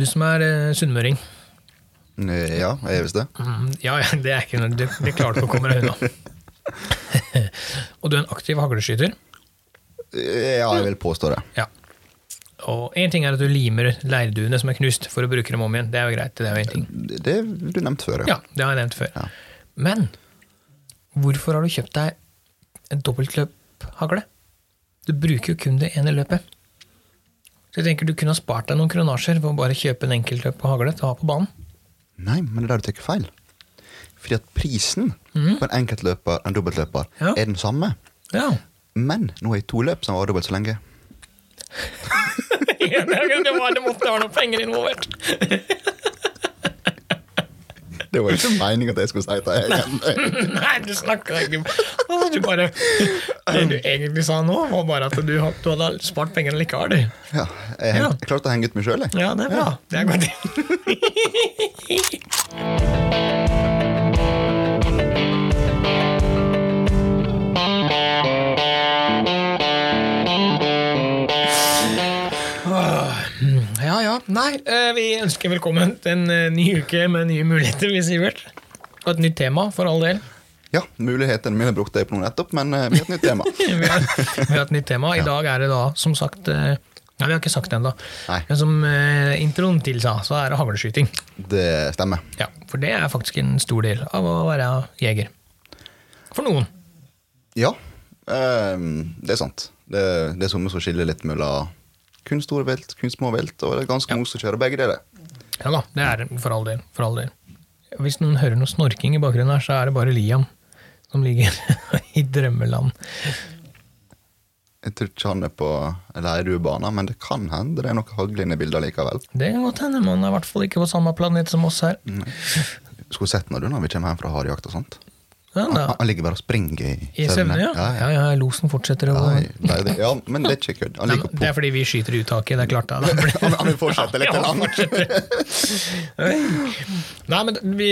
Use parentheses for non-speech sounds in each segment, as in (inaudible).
Du som er eh, sunnmøring. Eh, Ja, jeg er visst det. Mm, ja, ja, det er ikke noe Det, det klart du å komme deg unna. (laughs) og du er en aktiv hagleskyter. Eh, Ja, jeg vil påstå det. Ja. Og én ting er at du limer leirduene som er knust, for å bruke dem om igjen. Det er jo greit. Det er jo en ting. Det det du nevnt før, ja. Ja, det har jeg nevnt før. Ja. Men hvorfor har du kjøpt deg en dobbeltløphagle? Du bruker jo kun det ene løpet. Så jeg tenker Du kunne ha spart deg noen kronasjer ved å bare kjøpe en enkeltløp hagle til å ha på banen. Nei, men det er der du tar feil. Fordi at prisen på en enkeltløper en dobbeltløper. Ja. er den samme. Ja. Men nå er det to løp som varer dobbelt så lenge. (laughs) det, var, det måtte være noen penger involvert. (laughs) Det var ikke meningen at jeg skulle si det. egentlig. (laughs) Nei, du snakker Å, du bare, Det du egentlig sa nå, var bare at du, du hadde spart pengene likevel. du. Ja, jeg, Ja. klarte å henge ut meg sjøl, jeg. Ja, det er bra. Det er godt. (laughs) Ja, ja. Nei, eh, vi ønsker velkommen til en eh, ny uke med nye muligheter, vi, Sivert. Og et nytt tema, for all del. Ja, mulighetene mine brukte jeg på noe nettopp, men eh, vi har et nytt tema. (laughs) vi, har, vi har et nytt tema. I dag er det da, som sagt ja, vi har ikke sagt det ennå. Men som eh, introen tilsa, så er det hagleskyting. Det stemmer. Ja, For det er faktisk en stor del av å være jeger. For noen. Ja, eh, det er sant. Det, det er somme som skiller litt mellom kun store vilt, kun små vilt, og det er ganske ja. mos å kjøre begge deler. Ja da, det er for all del. For all del. Hvis noen hører noe snorking i bakgrunnen her, så er det bare Liam som ligger (laughs) i drømmeland. Jeg tror ikke han er på Leirudbanen, men det kan hende det er noe hagle inne i bildet likevel. Det kan godt hende, men han er i hvert fall ikke på samme planet som oss her. Skulle sett når du når vi kommer hjem fra harejakt og sånt. Ja, Han, ligger bare og springer i, søvne, ja. Ja, ja, losen fortsetter å gå. ja, men det er ikke kødd. Det er fordi vi skyter i uttaket, det er klart det. da. (laughs) Han, han vil fortsette litt (laughs) til han. Nei, men vi,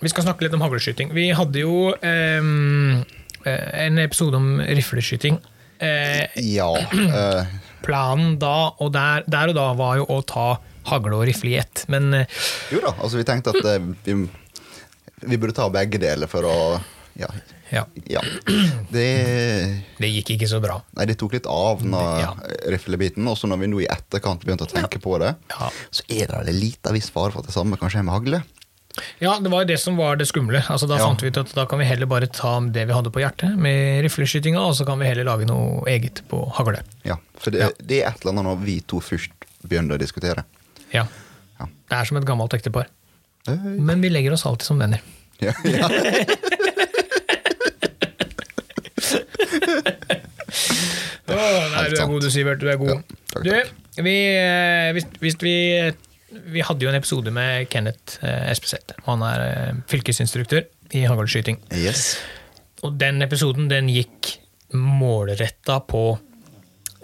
vi skal snakke litt om haglskyting. Vi hadde jo eh, en episode om rifleskyting. Eh, Ja. eh, planen da og der, der og da var jo å ta hagle og rifle i ett, men eh, jo da, altså vi tenkte at vi, vi burde ta begge deler for å Ja. ja, ja. Det det gikk ikke så bra. Nei, det tok litt av når Ja. riflebiten. Og så når vi nå i etterkant begynte å tenke på det, Ja. så er det en liten viss fare for at det samme kan skje med hagle. Ja, det var det som var det skumle. Altså, da fant vi ut at da kan vi heller bare ta det vi hadde på hjertet med rifleskytinga, og så kan vi heller lage noe eget på hagle. Ja, For det, det er et eller annet når vi to først begynner å diskutere. Ja. Ja. Det er som et gammelt ektepar. Men vi legger oss alltid som venner. Ja, (laughs) ja. oh, nei, du er god, du, Sivert. Du er god. Ja, takk, du, vi, eh, hvis, hvis vi Vi hadde jo en episode med Kenneth eh, Espeseth. Han er eh, fylkesinstruktør i haglskyting. Yes. Og den episoden den gikk målretta på,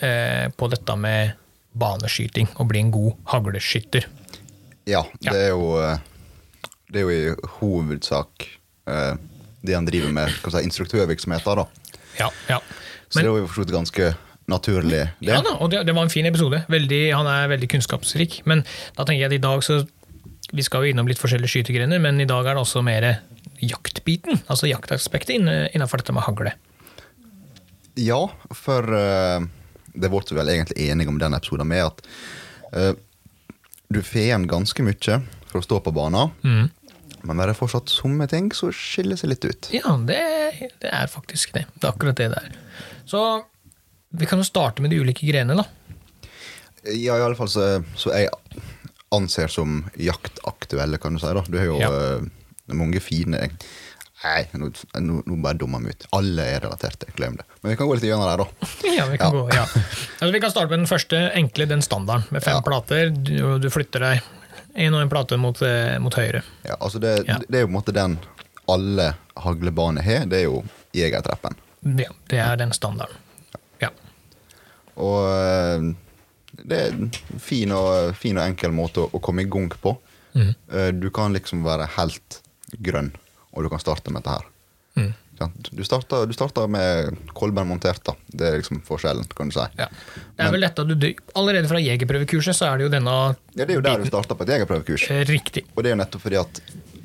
eh, på dette med baneskyting. Å bli en god hagleskytter. Ja, Ja. det er jo eh, Det er jo i hovedsak eh, det han driver med si, instruktørvirksomheter, da. Ja, ja. Så det var jo for ganske naturlig, det. Ja da, og det, det var en fin episode. Veldig, han er veldig kunnskapsrik. Men da tenker jeg at i dag så Vi skal jo innom litt forskjellige skytegrener, men i dag er det også mer jaktbiten. Altså jaktaspektet innenfor dette med hagle. Ja, for uh, det ble vi vel egentlig enige om den episoden med at uh, du får igjen ganske mye for å stå på banen, Mm. men det er fortsatt somme ting som skiller seg litt ut. Ja, det, det er faktisk det. Det er akkurat det det er. Så vi kan jo starte med de ulike grenene, da. Ja, i alle fall så, så jeg anser som jaktaktuelle, kan du si. da. Du har jo Ja. eh, mange fine Nei, nå, nå, nå bare dummer meg ut. Alle er relaterte, glem det. Men vi kan gå litt gjennom det, da. (laughs) Ja, vi kan Ja. gå, ja. Altså, vi kan starte med den første enkle, den standarden, med fem Ja. plater. Du, du flytter deg en og en plate mot, eh, mot høyre. Ja, altså det, Ja. det er jo på en måte den alle haglebaner har. Det er jo jegertrappen. Ja, det er den standarden. Ja. Og eh, det er en fin og, fin og enkel måte å, komme i gang på. Eh, Du kan liksom være helt grønn, og du kan starte med dette her. Mm. Du starta, du med kolben montert. da. Det er liksom forskjellen, kan du si. Ja. Det er vel dette du, du- Allerede fra jegerprøvekurset så er det jo denne Ja, Det er jo der du starta på et jegerprøvekurs. eh, Riktig. Og det er jo nettopp fordi at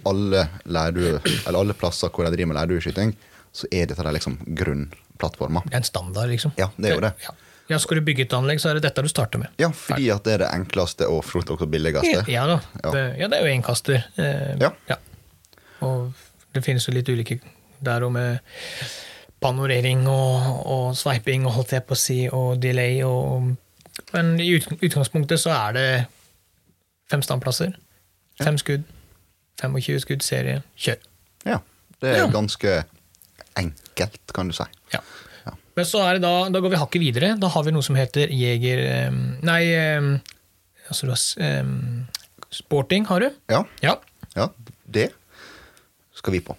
alle, eller alle plasser hvor de driver med lærdueskyting, så er dette der liksom grunnplattforma. Det er en standard, liksom. Ja, det er jo det. Ja. ja, Skal du bygge et anlegg, så er det dette du starter med. Ja, fordi at det er det enkleste og frukt også billigste. Ja da. Ja. Det, ja, det er jo enkaster. Eh, Ja. Og det finnes jo litt ulike der og med panorering og, og sveiping og holdt jeg på å si, og delay og Men i utgangspunktet så er det fem standplasser, fem skudd, 25 skudd serie, kjør. Ja, Det er Ja. ganske enkelt, kan du si. Ja. Ja. Men så er det da, da går vi hakket videre. Da har vi noe som heter jeger... Nei, altså sporting har du. Ja, Ja. ja det skal vi på.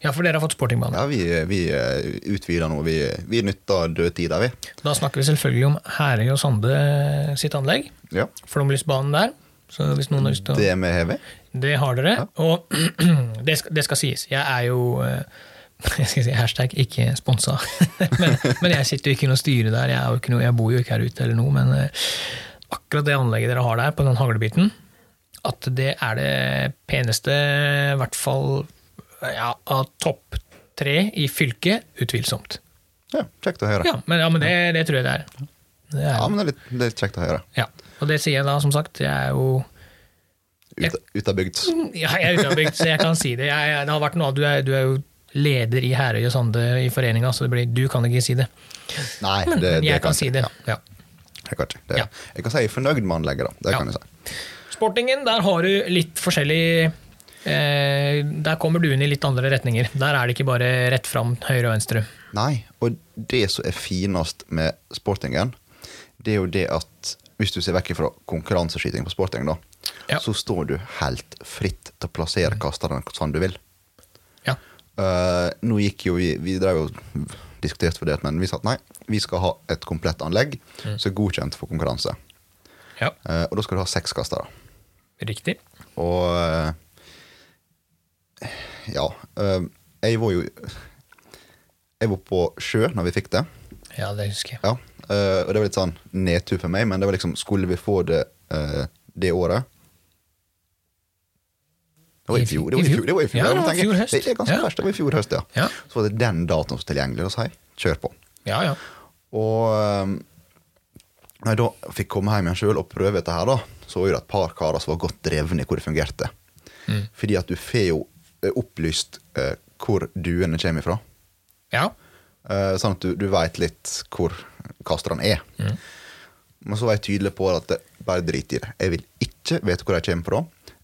Ja, for dere har fått sportingbane. Ja, Vi, vi eh, utvider nå. Vi, vi nytter dødtida, vi. Da snakker vi selvfølgelig om Herøy og Sande sitt anlegg. Ja. Flomlysbanen der. Så hvis noen har lyst til å Det med heavy. Det har dere. Og (clears throat) det skal, det skal sies. Jeg er jo eh, (laughs) jeg skal si hashtag ikke sponsa. (laughs) men, men jeg sitter jo ikke i noe styre der. Jeg, noe, jeg bor jo ikke her ute eller noe. Men eh, akkurat det anlegget dere har der, på den haglebiten, at det er det peneste, i hvert fall ja, av topp tre i fylket, utvilsomt. Ja, Kjekt å høre. Ja, men, ja, men det, det tror jeg det er. Det er Ja, men det er litt, det er litt kjekt å høre. ja. Og det sier jeg da, som sagt. Jeg er jo Ut, ut av bygd. Ja, jeg er utenbygd, så jeg kan si det. Jeg, jeg, det har vært noe, du, er, du er jo leder i Herøy og Sande i foreninga, så det blir, du kan ikke si det. Nei, det, men jeg det kan si det. Ja, Ja. jeg, kan ikke. Det, jeg kan si jeg fornøyd med anlegget, da. Det kan jeg si. Sportingen, der har du litt forskjellig Der kommer du inn i litt andre retninger. Der er det ikke bare rett fram, høyre og venstre. Nei, og det som er finest med sportingen, det er jo det at hvis du ser vekk fra konkurranseskyting på sporting, da, Ja. så står du helt fritt til å plassere kasteren sånn du vil. Ja. Uh, nå gikk jo vi Vi drev jo diskuterte for det, men vi sa at nei, vi skal ha et komplett anlegg som er godkjent for konkurranse. ja. Uh, og da skal du ha seks kastere. Riktig. Og eh, ja. eh, jeg var jo Jeg var på sjø når vi fikk det. Ja, det husker jeg. Ja, eh, og det var litt sånn nedtur for meg, men det var liksom Skulle vi få det eh, det året? Det var i fjor. Det var i fjor, det var i fjor. Ja, det var fjor høst. Det er ganske Ja. verst. Det var i fjor høst, ja. Ja. Så var det den datoen som var tilgjengelig. Og sa jeg kjør på. Ja, ja. Og når jeg da fikk komme hjem igjen sjøl og prøve dette her, da, så var det et par karer som var godt drevne i hvor det fungerte. Mm. Fordi at du får jo opplyst eh, hvor duene kommer ifra. Ja. Eh, sånn at du, du veit litt hvor kasterne er. Mm. Men så var jeg tydelig på at det, bare drit i det. Jeg vil ikke vite hvor de kommer fra.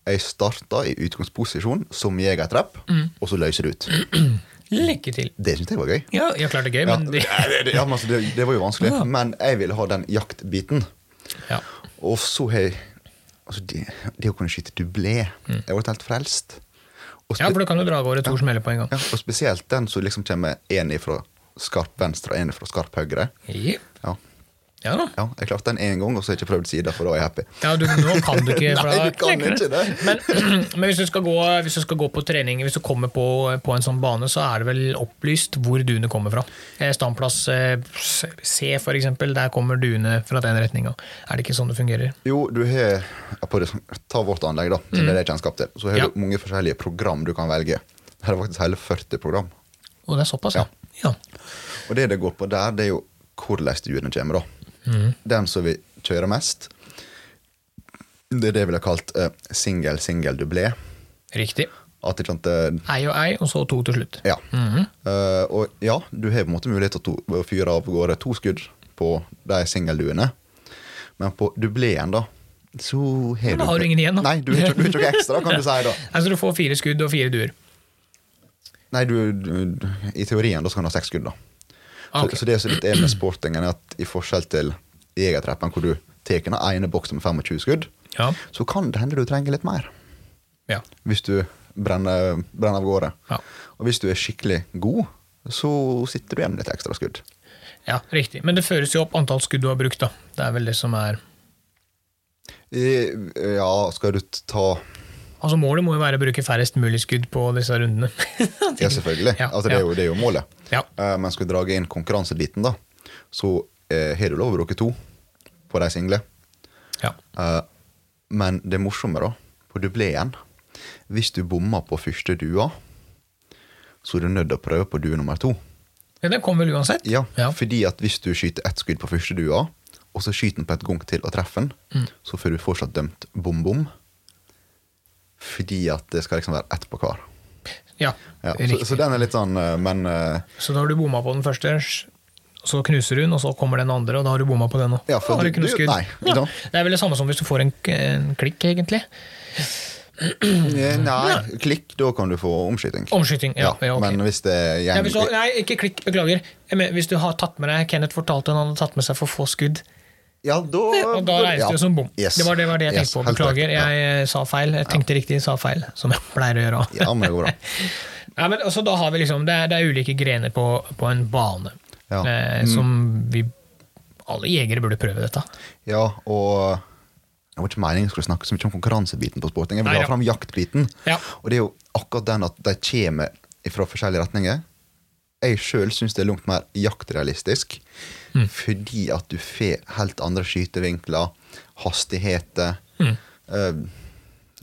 Jeg starta i utgangsposisjon som jegertrapp, Mm. og så løser det ut. (clears throat) Lykke til. Det syntes jeg var gøy. Ja, jeg klart det gøy, Ja, men ja, det, ja, men altså, det, det var jo vanskelig, Ja. men jeg ville ha den jaktbiten. ja. Og så har jeg altså det, det å kunne skyte dublé Jeg ble helt frelst. Ja, for du kan jo dra av gårde to smeller på en gang. ja, og spesielt den som liksom kommer én fra skarp venstre og én fra skarp høyre. Ja. Ja. Ja da. ja, Jeg klarte den én gang, og så har jeg ikke prøvd sida, for da er jeg happy. Ja, du, nå kan du ikke. (laughs) Nei, du kan ikke det. Men, (clears throat) men hvis, du gå, hvis du skal gå på trening, hvis du kommer på, på en sånn bane, så er det vel opplyst hvor duene kommer fra. Eh, Standplass eh, C, for eksempel, der kommer duene fra den retninga. Er det ikke sånn det fungerer? Jo, du har på det, Ta vårt anlegg, da. som Det er det kjennskap til. Så har Mm. Ja. du mange forskjellige program du kan velge. Her er faktisk hele 40 program. Og det er såpass, ja. ja. Og det det går på der, det er jo hvordan duene kommer, da. Mm. Den som vil kjøre mest, det er det jeg ville kalt uh, singel, singel, dublé. Riktig. At ikke sant, eh, Ei og ei, og så to til slutt. ja. Mhm. uh, og ja, du har på en måte mulighet til å fyre av gårde to skudd på de singelduene. Men på dubleen, da, så har Da har du ingen igjen, da. Nei, du har ikke, du har ikke noe ekstra, kan du si. da. (laughs) Altså du får fire skudd og fire duer. Nei, du, du, I teorien da skal du ha seks skudd, da. Ah. Så, så det som litt er med sportingen, er at i forskjell til jegertrappen, hvor du tar den ene boksen med 25 skudd, Ja. så kan det hende du trenger litt mer. ja. Hvis du brenner, brenner av gårde. Ja. Og hvis du er skikkelig god, så sitter du igjen med litt ekstra skudd. Ja, riktig. Men det føres jo opp antall skudd du har brukt, da. Det er vel det som er ja, skal du ta Altså Målet må jo være å bruke færrest mulig skudd på disse rundene. (laughs) Ja, selvfølgelig. Ja, altså, det, er jo, det er jo målet. Ja. Uh, men skal vi dra inn konkurransebiten, da, så har uh, du lov å bruke to på de single. ja. Uh, men det morsomme, da, på dubleen Hvis du bommer på første dua, så er du nødt til å prøve på due nummer to. ja, Den kommer vel uansett? Ja, Ja. Fordi at hvis du skyter ett skudd på første dua, og så skyter den på et gang til og treffer den, Mm. så får du fortsatt dømt bom-bom. Fordi at det skal liksom være ett på hver. Ja, Ja, så, så den er litt sånn eh, Men eh, Så da har du bomma på den første, så knuser hun, og så kommer den andre, og da har du bomma på den òg. Ja, for du- du- nei, ja. Det er vel det samme som hvis du får en, en klikk, egentlig. Nei, klikk, da kan du få omskyting. Omskyting. Ja, ja, okay. Men hvis det Ja, hvis du, nei, ikke klikk, beklager. Hvis du har tatt med deg Kenneth fortalte han hadde tatt med seg for få skudd, Ja, da, og da ja. det som bom. Yes. Det, var, det var det jeg Yes, tenkte på. Beklager. Ja. jeg eh, sa feil. Jeg tenkte riktig, sa feil, som jeg pleier å gjøre. Ja, men det går bra. (laughs) Ja, men altså, da har vi liksom, det, er, det er ulike grener på, på en bane, Ja. Mm. eh, som vi Alle jegere burde prøve dette. Ja, og det var ikke meningen skulle snakke så mye om konkurransebiten på sporting. Jeg vil Nei, ja. fram jaktbiten. Ja. Og det er jo akkurat den at de kommer fra forskjellige retninger. Jeg sjøl syns det er langt mer jaktrealistisk. Mm. Fordi at du får helt andre skytevinkler, hastigheter. Mm. uh,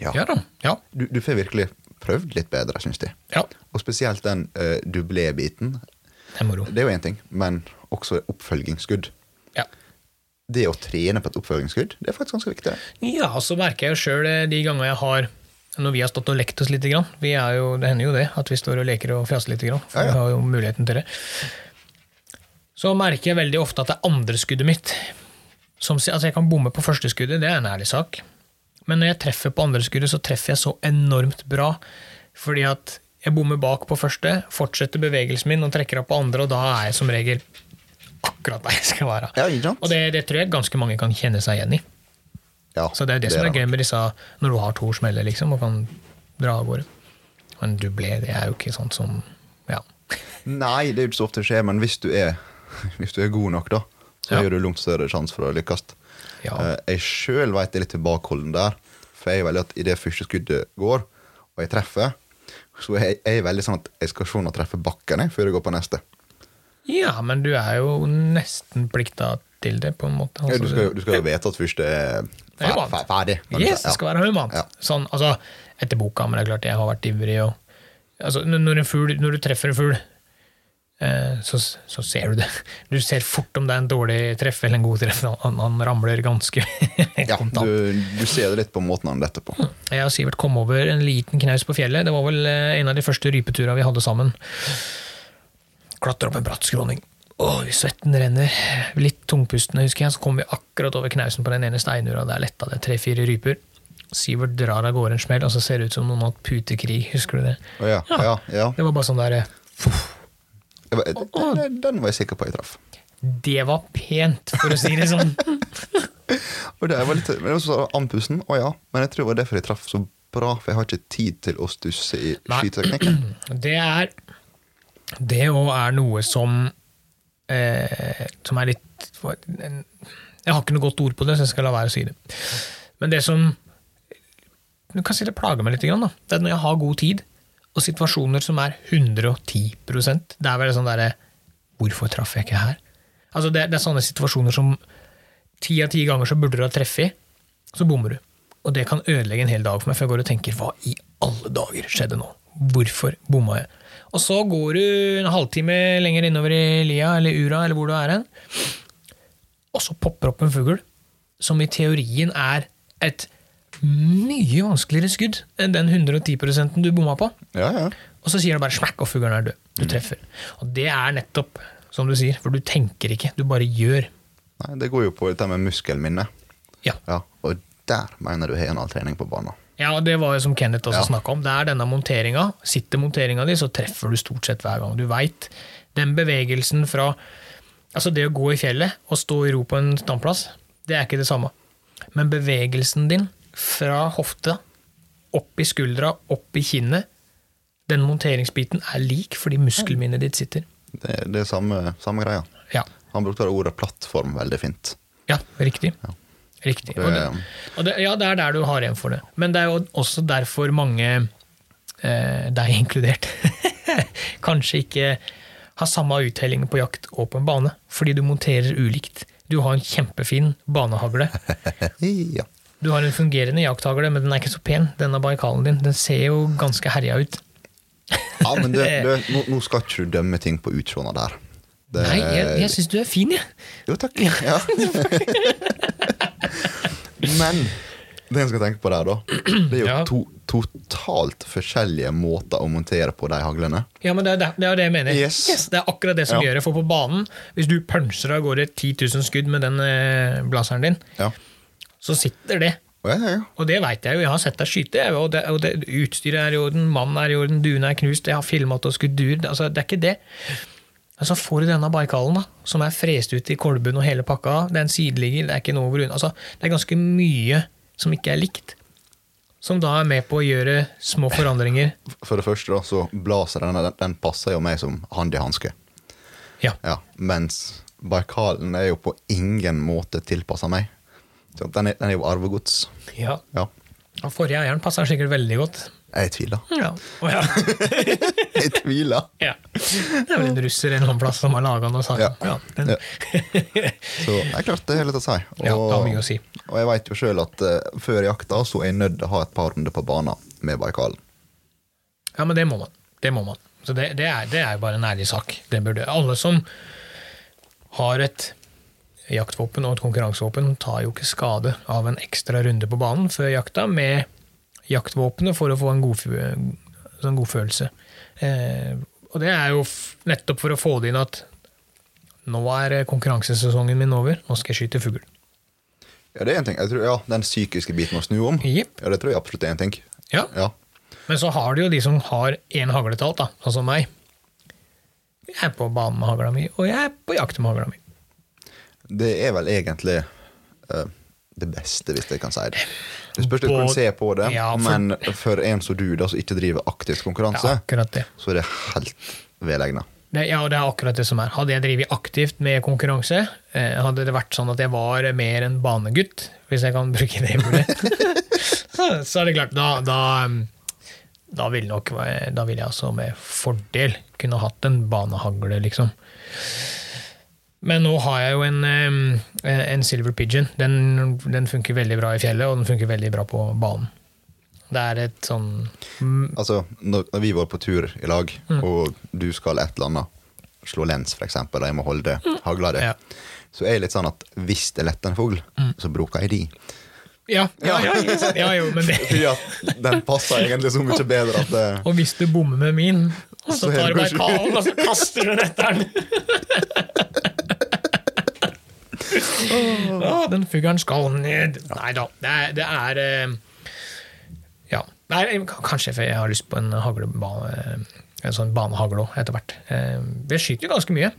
ja. Ja da. Ja. Du, du får virkelig prøvd litt bedre, syns jeg. ja. Og spesielt den uh, dublé-biten. Det er. Det er jo én ting, men også oppfølgingsskudd. Ja. Det å trene på et oppfølgingsskudd, det er faktisk ganske viktig. Ja, så merker jeg jo sjøl de ganger jeg har Når vi har stått og lekt oss litt, grann, vi er jo, det hender jo det at vi står og leker og fjaser litt, grann, for Ja, ja. vi har jo muligheten til det. Så merker jeg veldig ofte at det er andre skuddet mitt som Altså, jeg kan bomme på første skuddet, det er en ærlig sak. Men når jeg treffer på andre skuddet, så treffer jeg så enormt bra. Fordi at jeg bommer bak på første, fortsetter bevegelsen min og trekker opp på andre, og da er jeg som regel akkurat der jeg skal være. Ja? Og det, det tror jeg ganske mange kan kjenne seg igjen i. Ja, Så det er det, som er gøy med disse når du har to smeller, liksom, og kan dra av gårde. Men dublé, det er jo ikke sånt som Ja. Nei, det er jo ikke så ofte det skjer, men hvis du er, (laughs) hvis du er god nok, da, så Ja. har du langt større sjanse for å lykkes. Ja. Eh, jeg sjøl vet jeg er litt tilbakeholden der, for jeg er veldig at idet første skuddet går, og jeg treffer, så er jeg, jeg er veldig sånn at jeg skal se om jeg treffer bakken før jeg går på neste. ja, men du er jo nesten plikta til det, på en måte. Ja, Altså, du, skal, jo- du skal jo vite at første er Det er fer, fer, ferdig. Yes, det skal være humant. Ja. Sånn, altså, etter boka, men det er klart jeg har vært ivrig. Og, altså, når, en fugl, når du treffer en fugl, så, så ser du det. Du ser fort om det er en dårlig treff eller en god treff. Han, han ramler ganske (laughs) Ja, kontant. du, du ser det litt på måten han detter på. Jeg og Sivert kom over en liten knaus på fjellet. Det var vel eh, en av de første rypeturene vi hadde sammen. Klatre opp en bratt skråning. Oi, svetten renner. Litt tungpustende, husker jeg. Så kom vi akkurat over knausen på den ene steinura. Der letta det tre-fire ryper. Sivert drar av gårde en smell, og så ser det ut som noen har hatt putekrig. Husker du det? Å ja, ja, ja. Det var bare sånn der eh, var- Den, den var jeg sikker på jeg traff. Det var pent, for å si det sånn. (laughs) Og det var litt men det var så andpusten. Å ja, men jeg tror det var derfor jeg traff så bra, for jeg har ikke tid til å stusse i skyteknikken. (clears throat) Det er Det òg er noe som eh, Som er litt Jeg har ikke noe godt ord på det, så jeg skal la være å si det. Men det som Du kan si det plager meg litt, grann, da. det er når jeg har god tid, og situasjoner som er 110 Det er vel sånn derre Hvorfor traff jeg ikke her? Altså det, det er sånne situasjoner som ti av ti ganger så burde du ha treffet, så bommer du. Og det kan ødelegge en hel dag for meg, for jeg går og tenker hva i alle dager skjedde nå? Hvorfor bomma jeg? Og så går du en halvtime lenger innover i lia eller ura eller hvor du er hen, og så popper opp en fugl som i teorien er et mye vanskeligere skudd enn den 110 du bomma på. Ja, ja. Og så sier det bare smakk, og fuglen er død. Du treffer. Og det er nettopp som du sier, for du tenker ikke, du bare gjør. Nei, det går jo på dette med muskelminne. Ja. Ja, og der mener du har en all trening på banen. Ja, og det var jo som Kenneth også Ja. snakka om. Det er denne monteringa. Sitter monteringa di, så treffer du stort sett hver gang. Du veit den bevegelsen fra Altså, det å gå i fjellet og stå i ro på en standplass, det er ikke det samme. Men bevegelsen din fra hofta, opp i skuldra, opp i kinnet, den monteringsbiten er lik fordi muskelminnet ditt sitter. Det, det er samme, samme greia. Ja, Han brukte ordet plattform veldig fint. ja riktig. Riktig. Det- Og det, og det, ja, det er der du har igjen for det. Men det er jo også derfor mange, eh, deg inkludert, (laughs) kanskje ikke har samme uttelling på jakt og på en bane. Fordi du monterer ulikt. Du har en kjempefin banehagle. (laughs) Ja. Du har en fungerende jakthagle, men den er ikke så pen. Denne baikalen din. Den ser jo ganske herja ut. ja, men du, (laughs) du, nå, skal ikke du dømme ting på utseendet der. Det- Nei, jeg, jeg syns du er fin, jeg. Jo, takk. (laughs) Ja. Men det en skal tenke på der, da, det er jo Ja. to totalt forskjellige måter å montere på de haglene. Ja, men det er det, det, er det jeg mener. Yes. det er akkurat det som Ja. gjør det. For på banen, hvis du puncher av gårde 10 000 skudd med den eh, blazeren din, Ja. Så sitter det. Ja, ja, ja. Og det veit jeg jo, jeg har sett deg skyte, og, det, og det, utstyret er i orden, mannen er i orden, duene er knust, jeg har filma og skutt duer. Altså, det er ikke det. Men så får du denne baikalen, da, som er frest ut i kolben og hele pakka. Det er en sideligger, det er ikke noe grunn. Altså, det er ganske mye som ikke er likt. Som da er med på å gjøre små forandringer. (laughs) For det første, da, så blazeren den, den passer jo meg som hand i hanske. Ja. Ja, mens Baikalen er jo på ingen måte tilpassa meg. Den er, den er jo arvegods. ja. Ja. Og forrige eieren passer sikkert veldig godt. Jeg tviler. Ja. Oh, ja. (laughs) Jeg tviler. ja. Det er vel en russer en eller annen plass som har laga noe sagt Ja. Ja, den. Så det er klart det er litt å si. Og, Ja, det har mye å si. og jeg veit jo sjøl at uh, før jakta så er jeg nødt til å ha et par runder på banen med Baikalen. Ja, men det må man. Det må man. Så det, det, er, det er bare en ærlig sak. Det burde Alle som har et jaktvåpen og et konkurransevåpen, tar jo ikke skade av en ekstra runde på banen før jakta med jaktvåpenet for å få en god, sånn godfølelse. Eh, og det er jo nettopp for å få det inn at nå er konkurransesesongen min over, nå skal jeg skyte fugl. Ja, det er en ting. Jeg tror, ja, Den psykiske biten å snu om, Yep. ja, det tror jeg absolutt er en ting. Ja. Ja. Men så har du jo de som har én hagle til alt, da, sånn som meg. Jeg er på banen med hagla mi, og jeg er på jakt med hagla mi. Det er vel egentlig uh, det beste, hvis jeg kan si det. Det spørs hvordan du ser på det, Ja, for- men for en som du, da, som ikke driver aktivt konkurranse, er det. så er det helt velegna. det. Ja, det er akkurat det som er. Hadde jeg drevet aktivt med konkurranse, eh, hadde det vært sånn at jeg var mer en banegutt, hvis jeg kan bruke det ordet, (laughs) så, er det klart, da, da, da ville nok Da ville jeg altså med fordel kunne hatt en banehagle, liksom. Men nå har jeg jo en, en Silver Pigeon. Den, den funker veldig bra i fjellet, og den funker veldig bra på banen. Det er et sånn mm, Altså, når, når vi var på tur i lag, Mm. og du skal et eller annet, slå lens eksempel, og jeg må holde hagla di, Mm. Ja. så er det litt sånn at hvis det letter en fugl, så bruker jeg de. Ja, ja, ja, ja jo, men det (laughs) Fordi den passer egentlig så mye bedre at det, Og hvis du bommer med min, så Så tar det du bare kallen og så kaster du den (laughs) etter den. Fuglen skal ned. Nei da, det er, det er eh, Ja. Nei, kanskje jeg har lyst på en haglebane, en sånn banehagle òg, etter hvert. Eh, skyter ganske mye.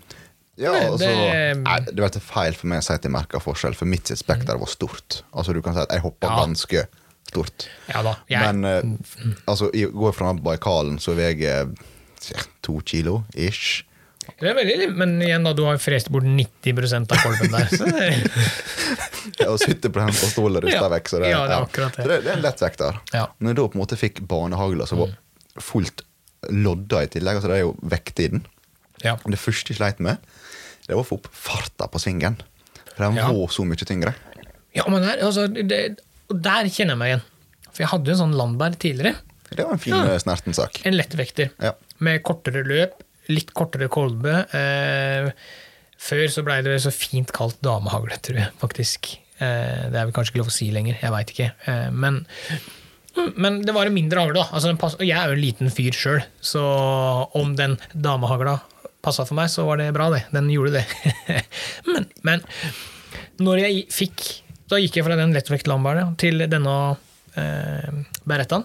Ja, altså, det- nei, det blir feil for meg å si at jeg merker forskjell, for mitt spekter var stort. Altså Du kan si at jeg hoppa Ja. ganske stort. Ja da. Jeg, Men eh, altså, jeg går fra Baikalen så veier jeg to kilo ish. Det er veldig, men igjen, da, du har frest bort 90% av kolben der. Så det, (laughs) Ja, Og 70 på stolen rusta Ja. vekk. Så det, Ja, det er akkurat det. Så det, det er en lett vekter. Ja. Når jeg da på en måte fikk barnehagler som var fullt lodda i tillegg, altså det er jo vekttiden ja. Det første jeg sleit med, det var å få opp farta på svingen. For den var så mye tyngre. Ja, men der, altså, det, der kjenner jeg meg igjen. For jeg hadde jo en sånn Landberg tidligere. Det var en fin Ja. ja. snerten sak. En lettvekter. Ja. Med kortere løp, litt kortere kolbe. Eh, før så blei det så fint kalt damehagle, tror jeg faktisk. Eh, det er vel kanskje ikke lov å si lenger, jeg veit ikke. Eh, men, men det var en mindre hagle, da. Altså, og jeg er jo en liten fyr sjøl, så om den damehagla passa for meg, så var det bra, det. Den gjorde det. (laughs) men, men når jeg fikk Da gikk jeg fra den lettvekt Lambertet til denne eh, Berettaen,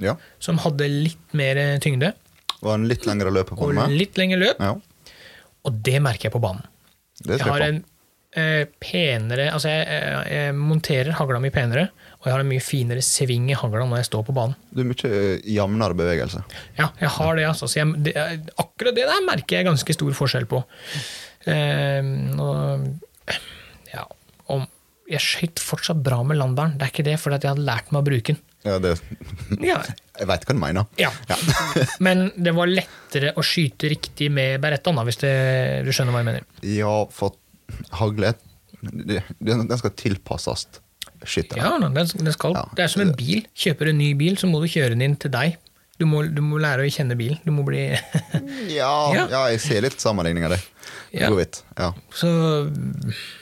Ja. som hadde litt mer tyngde Var en litt lengre løp på og meg. litt lengre løp. Ja, Og det merker jeg på banen. det Jeg har en eh, penere Altså, jeg, jeg, jeg monterer hagla mi penere, og jeg har en mye finere sving i hagla når jeg står på banen. Du er mye eh, jevnere bevegelse. Ja, jeg har det, altså. Så jeg, det, akkurat det der merker jeg ganske stor forskjell på. Eh, og, ja, om, jeg skøyt fortsatt bra med landeren. Det er ikke det, fordi at jeg hadde lært meg å bruke den. Ja, det, Ja, jeg veit hva du mener. ja. (laughs) Men det var lettere å skyte riktig med berettaen, hvis det, du skjønner hva jeg mener. Ja, for hagle Den den skal tilpasses skytteren. Ja, det, den skal, Ja. det er som en bil. Kjøper du en ny bil, så må du kjøre den inn til deg. Du må, du må lære å kjenne bilen. Du må bli (laughs) Ja, Ja. ja, jeg ser litt sammenligning av det. Ja. Vidt. Ja. Så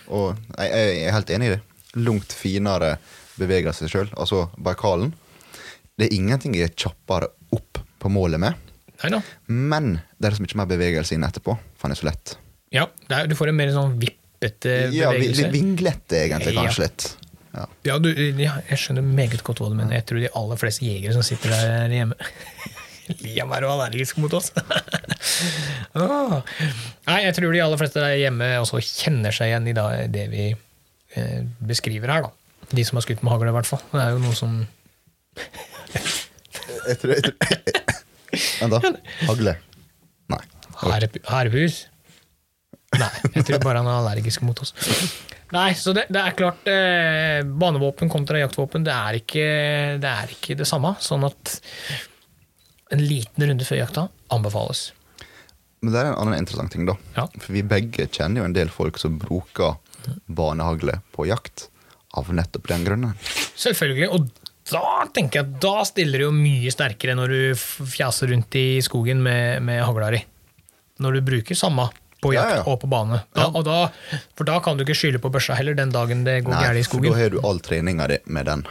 Og jeg, jeg er helt enig i det. Langt finere beveger seg sjøl. Altså Baikalen. Det er ingenting jeg er kjappere opp på målet med, Neida. men det er så mye mer bevegelse inn etterpå. For han er så lett. Ja, er, du får en mer sånn vippete Ja, vi- bevegelse. Ja, vinglete, egentlig, Ja. kanskje litt. Ja. Ja, du, ja, jeg skjønner meget godt hva du mener. Jeg tror de aller fleste jegere som sitter der (laughs) hjemme Liam er jo allergisk mot oss. (laughs) ah. Nei, jeg tror de aller fleste der hjemme også kjenner seg igjen i det vi eh, beskriver her. da. De som har skutt med hagle, i hvert fall. Det er jo noe som Jeg tror, jeg tror Vent, da. Hagle. Nei. Herp- Nei, jeg tror bare han er allergisk mot oss. Nei, så det, det er klart eh, Banevåpen kontra jaktvåpen, det er, ikke, det er ikke det samme. Sånn at en liten runde før jakta anbefales. Men det er en annen interessant ting, da. Ja. For vi begge kjenner jo en del folk som bruker banehagle på jakt av nettopp den grunnen. Selvfølgelig. Og da tenker jeg at da stiller du jo mye sterkere når du fjaser rundt i skogen med, med hagla di. Når du bruker samme på jakt ja. og på bane. Da, og da, for da kan du ikke skylde på børsa heller den dagen det går galt i skogen. for da har du all treninga di med den.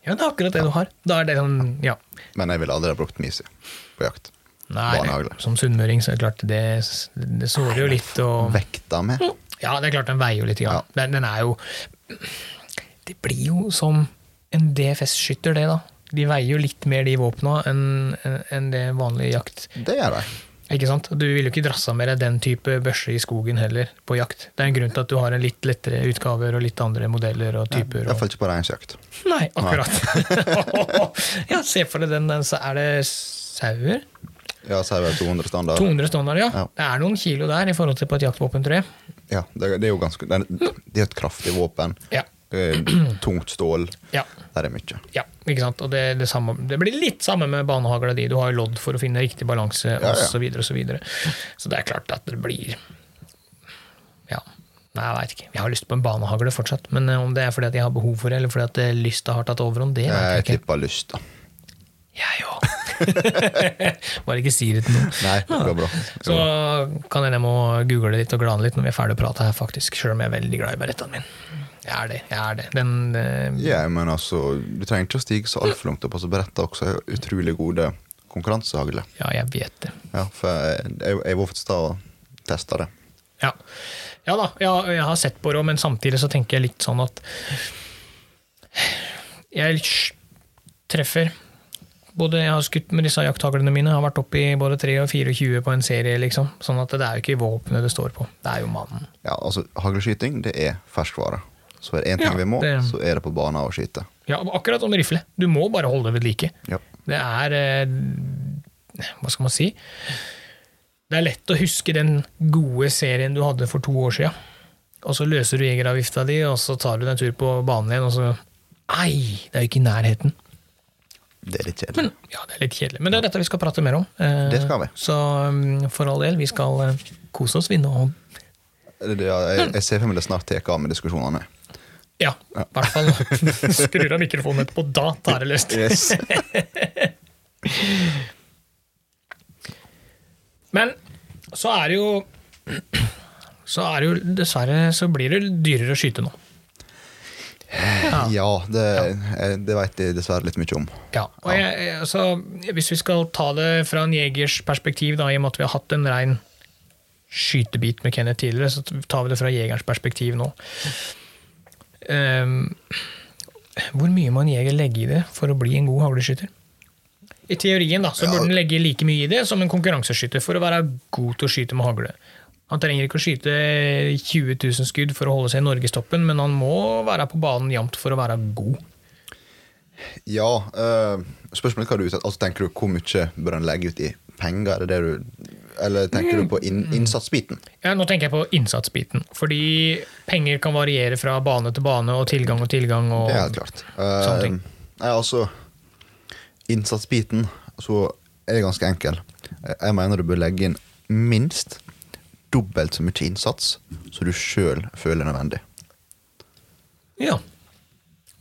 Ja, det er akkurat det du har. Det sånn, ja. Men jeg ville aldri ha brukt misi på jakt. Nei, som sunnmøring så er det klart det, det sårer jo litt. Og, Vekta med. ja, det er klart den veier jo litt. Ja. Ja. Den, den er jo Det blir jo som en DFS-skytter, det, da. De veier jo litt mer, de våpna, enn en det vanlig jakt. Det gjør de. Ikke sant? Du vil jo ikke drasse med deg den type børse i skogen heller, på jakt. Det er en grunn til at du har en litt lettere utgaver og litt andre modeller og typer. Og... Iallfall ikke på reinsjakt. Nei, akkurat. (laughs) ja, se for deg den, den, så er det sauer? Ja, sauer 200 standard. 200 standard, ja. Ja. Det er noen kilo der i forhold til på et jaktvåpen, tror jeg. Ja, det, det er jo ganske Det er, det er et kraftig våpen. Ja. Eh, Tungt stål. Ja, Der er mye. ja ikke sant? Og det, det, samme, det blir litt samme med banehagla di. Du har jo lodd for å finne riktig balanse, Ja, ja. og Så, videre, og så, videre. så det er klart at det blir Ja. Nei, jeg veit ikke. Jeg har lyst på en banehagle fortsatt. Men eh, om det er fordi at jeg har behov for det, eller fordi at eh, lysta har tatt overhånd, det vet Jeg jeg ikke. tipper lyst, Jeg Jeg (laughs) òg. Bare ikke si det til noen. Nei, det går bra. Så kan hende jeg må google litt og glane litt når vi er ferdig å prate her, faktisk. Sjøl om jeg er veldig glad i berettaen min. Jeg er det. jeg er det. Den, uh... Ja, men altså, du trenger ikke å stige så altfor langt opp. Altså, Beretta også er utrolig gode konkurransehagler. ja, jeg vet det. Ja, for jeg, jeg, jeg var faktisk da og testa det. Ja, ja da, ja, jeg har sett på det, men samtidig så tenker jeg litt sånn at jeg treffer både Jeg har skutt med disse jakthaglene mine, har vært oppe i både 3 og 24 på en serie, liksom. Sånn at det er jo ikke våpenet det står på, det er jo mannen. Ja, altså, Hagleskyting det er ferskvare. Så er det én ting Ja, vi må, det- så er det på banen å skyte. Ja, akkurat som rifle. Du må bare holde det ved like. Ja. Det er eh, Hva skal man si? Det er lett å huske den gode serien du hadde for to år siden. Og så løser du jegeravgifta di, og så tar du deg en tur på banen igjen, og så Ei, det er jo ikke i nærheten. Det er litt kjedelig. Men, ja, det er litt kjedelig. Men det er dette vi skal prate mer om. Eh, Det skal vi. Så mm, for all del, vi skal eh, kose oss, vi nå. Ja, jeg, jeg ser for meg det snart tar av med diskusjonene. Ja, i hvert fall (laughs) skrur av mikrofonen etterpå. Da tar det løst. Yes. (laughs) Men så er det jo (clears throat) Så er det jo dessverre så blir det dyrere å skyte nå. Ja, det, ja. det vet jeg dessverre litt mye om. Ja, og jeg- altså, Hvis vi skal ta det fra en jegers perspektiv, da, i og med at vi har hatt en rein skytebit med Kenneth tidligere, så tar vi det fra jegerens perspektiv nå. Ehm, hvor mye må en jeger legge i det for å bli en god hagleskytter? I teorien da, så burde han legge like mye i det som en konkurranseskytter for å være god til å skyte med hagle. Han trenger ikke å skyte 20 000 skudd for å holde seg i norgestoppen, men han må være på banen jevnt for å være god. Ja, uh, spørsmålet hva du. Altså, tenker du hvor mye bør en legge ut i penger? Er det det du, eller tenker du på in innsatsbiten? Ja, nå tenker jeg på innsatsbiten. Fordi penger kan variere fra bane til bane, og tilgang og tilgang. Og, Det er helt klart. Sånne ting. nei, altså Innsatsbiten, så er det ganske enkel. Eh, Jeg mener du bør legge inn minst dobbelt så mye innsats som du sjøl føler nødvendig. Ja.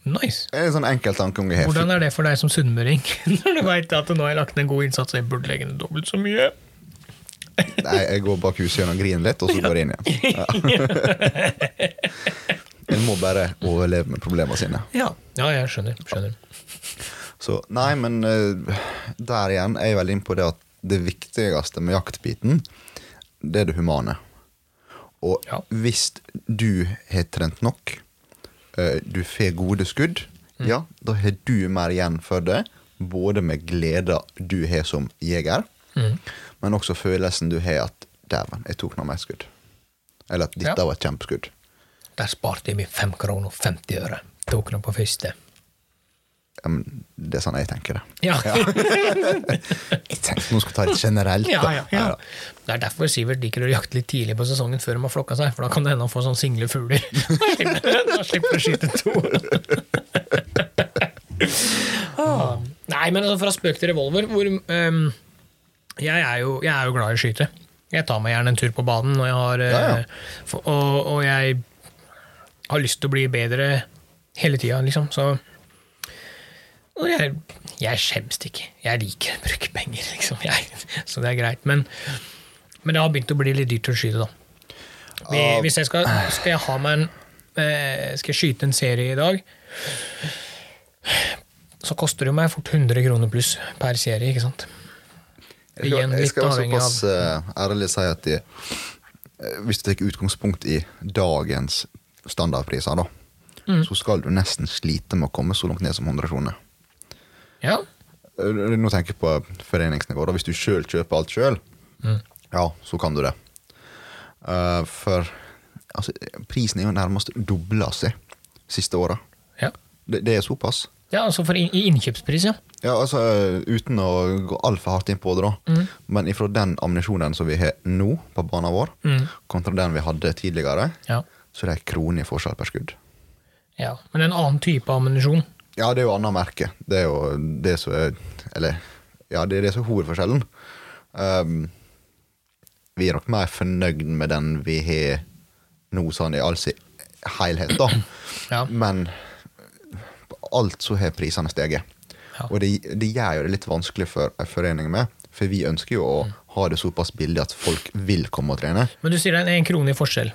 Nice. Det er en sånn enkel tanke om. Hvordan er det for deg som sunnmøring, (laughs) når du veit at nå har jeg lagt ned en god innsats og jeg burde legge ned dobbelt så mye? Nei, jeg går bak huset igjen og griner litt, og så går jeg inn igjen. Ja. En må bare overleve med problemene sine. Ja, ja jeg skjønner. skjønner. Så nei, men eh, der igjen er jeg veldig inne på det at det viktigste med jaktbiten, det er det humane. Og Ja. hvis du har trent nok, eh, du får gode skudd, Mm. ja, da har du mer igjen for det. Både med gleda du har som jeger, Mm. men også følelsen du har at 'dæven, jeg tok nå et skudd'. Eller at 'dette Ja. var et kjempeskudd'. Der sparte jeg meg 5 kroner og 50 øre. Tok den på første. Ja, men det er sånn jeg tenker det. Ja. (laughs) Jeg tenkte nå skal ta det generelt. Ja, ja, ja. Det er derfor Sivert liker å jakte litt tidlig på sesongen før de har flokka seg, for da kan det hende han får sånn single fugler. (laughs) (laughs) Da slipper han å skyte to. Ah. Nei, men altså fra spøk til revolver hvor, ehm, jeg, er jo, jeg er jo glad i å skyte. Jeg tar meg gjerne en tur på banen, og jeg har, eh, Ja, ja. og, og jeg har lyst til å bli bedre hele tida, liksom. Så og jeg, jeg skjemmes ikke. Jeg liker å bruke penger, liksom. Jeg, så det er greit. Men, men det har begynt å bli litt dyrt å skyte, da. Ja. hvis jeg skal, skal jeg ha meg en eh, Skal jeg skyte en serie i dag, så koster det meg fort 100 kroner pluss per serie, ikke sant? Igjen jeg skal være såpass uh, ærlig si at de, eh, hvis du tar utgangspunkt i dagens standardpriser, da, Mm. så skal du nesten slite med å komme så langt ned som 100 kroner. Ja. Eh, Nå tenker jeg på foreningsnivå. da, Hvis du sjøl kjøper alt sjøl, Mm. ja, så kan du det. Uh, for altså, prisen er jo nærmest dobla seg siste åra. Ja, Det, det er såpass. Ja altså for i, i innkjøpspris, ja. Ja, altså Uten å gå altfor hardt inn på det, da. Mm. Men ifra den ammunisjonen som vi har nå på banen vår, Mm. kontra den vi hadde tidligere, ja. så er det en krone i forskjell per skudd. Ja, Men en annen type ammunisjon. Ja, det er jo annet merke. Det er jo det som er Eller, ja, det er det som er hovedforskjellen. Um, vi er nok mer fornøyd med den vi har nå, sånn i all sin helhet, da. Ja. Men alt så har prisene steget. Ja. Og det, det gjør jo det litt vanskelig for en forening med, for vi ønsker jo å ha det såpass billig at folk vil komme og trene. Men du sier det er en krone i forskjell.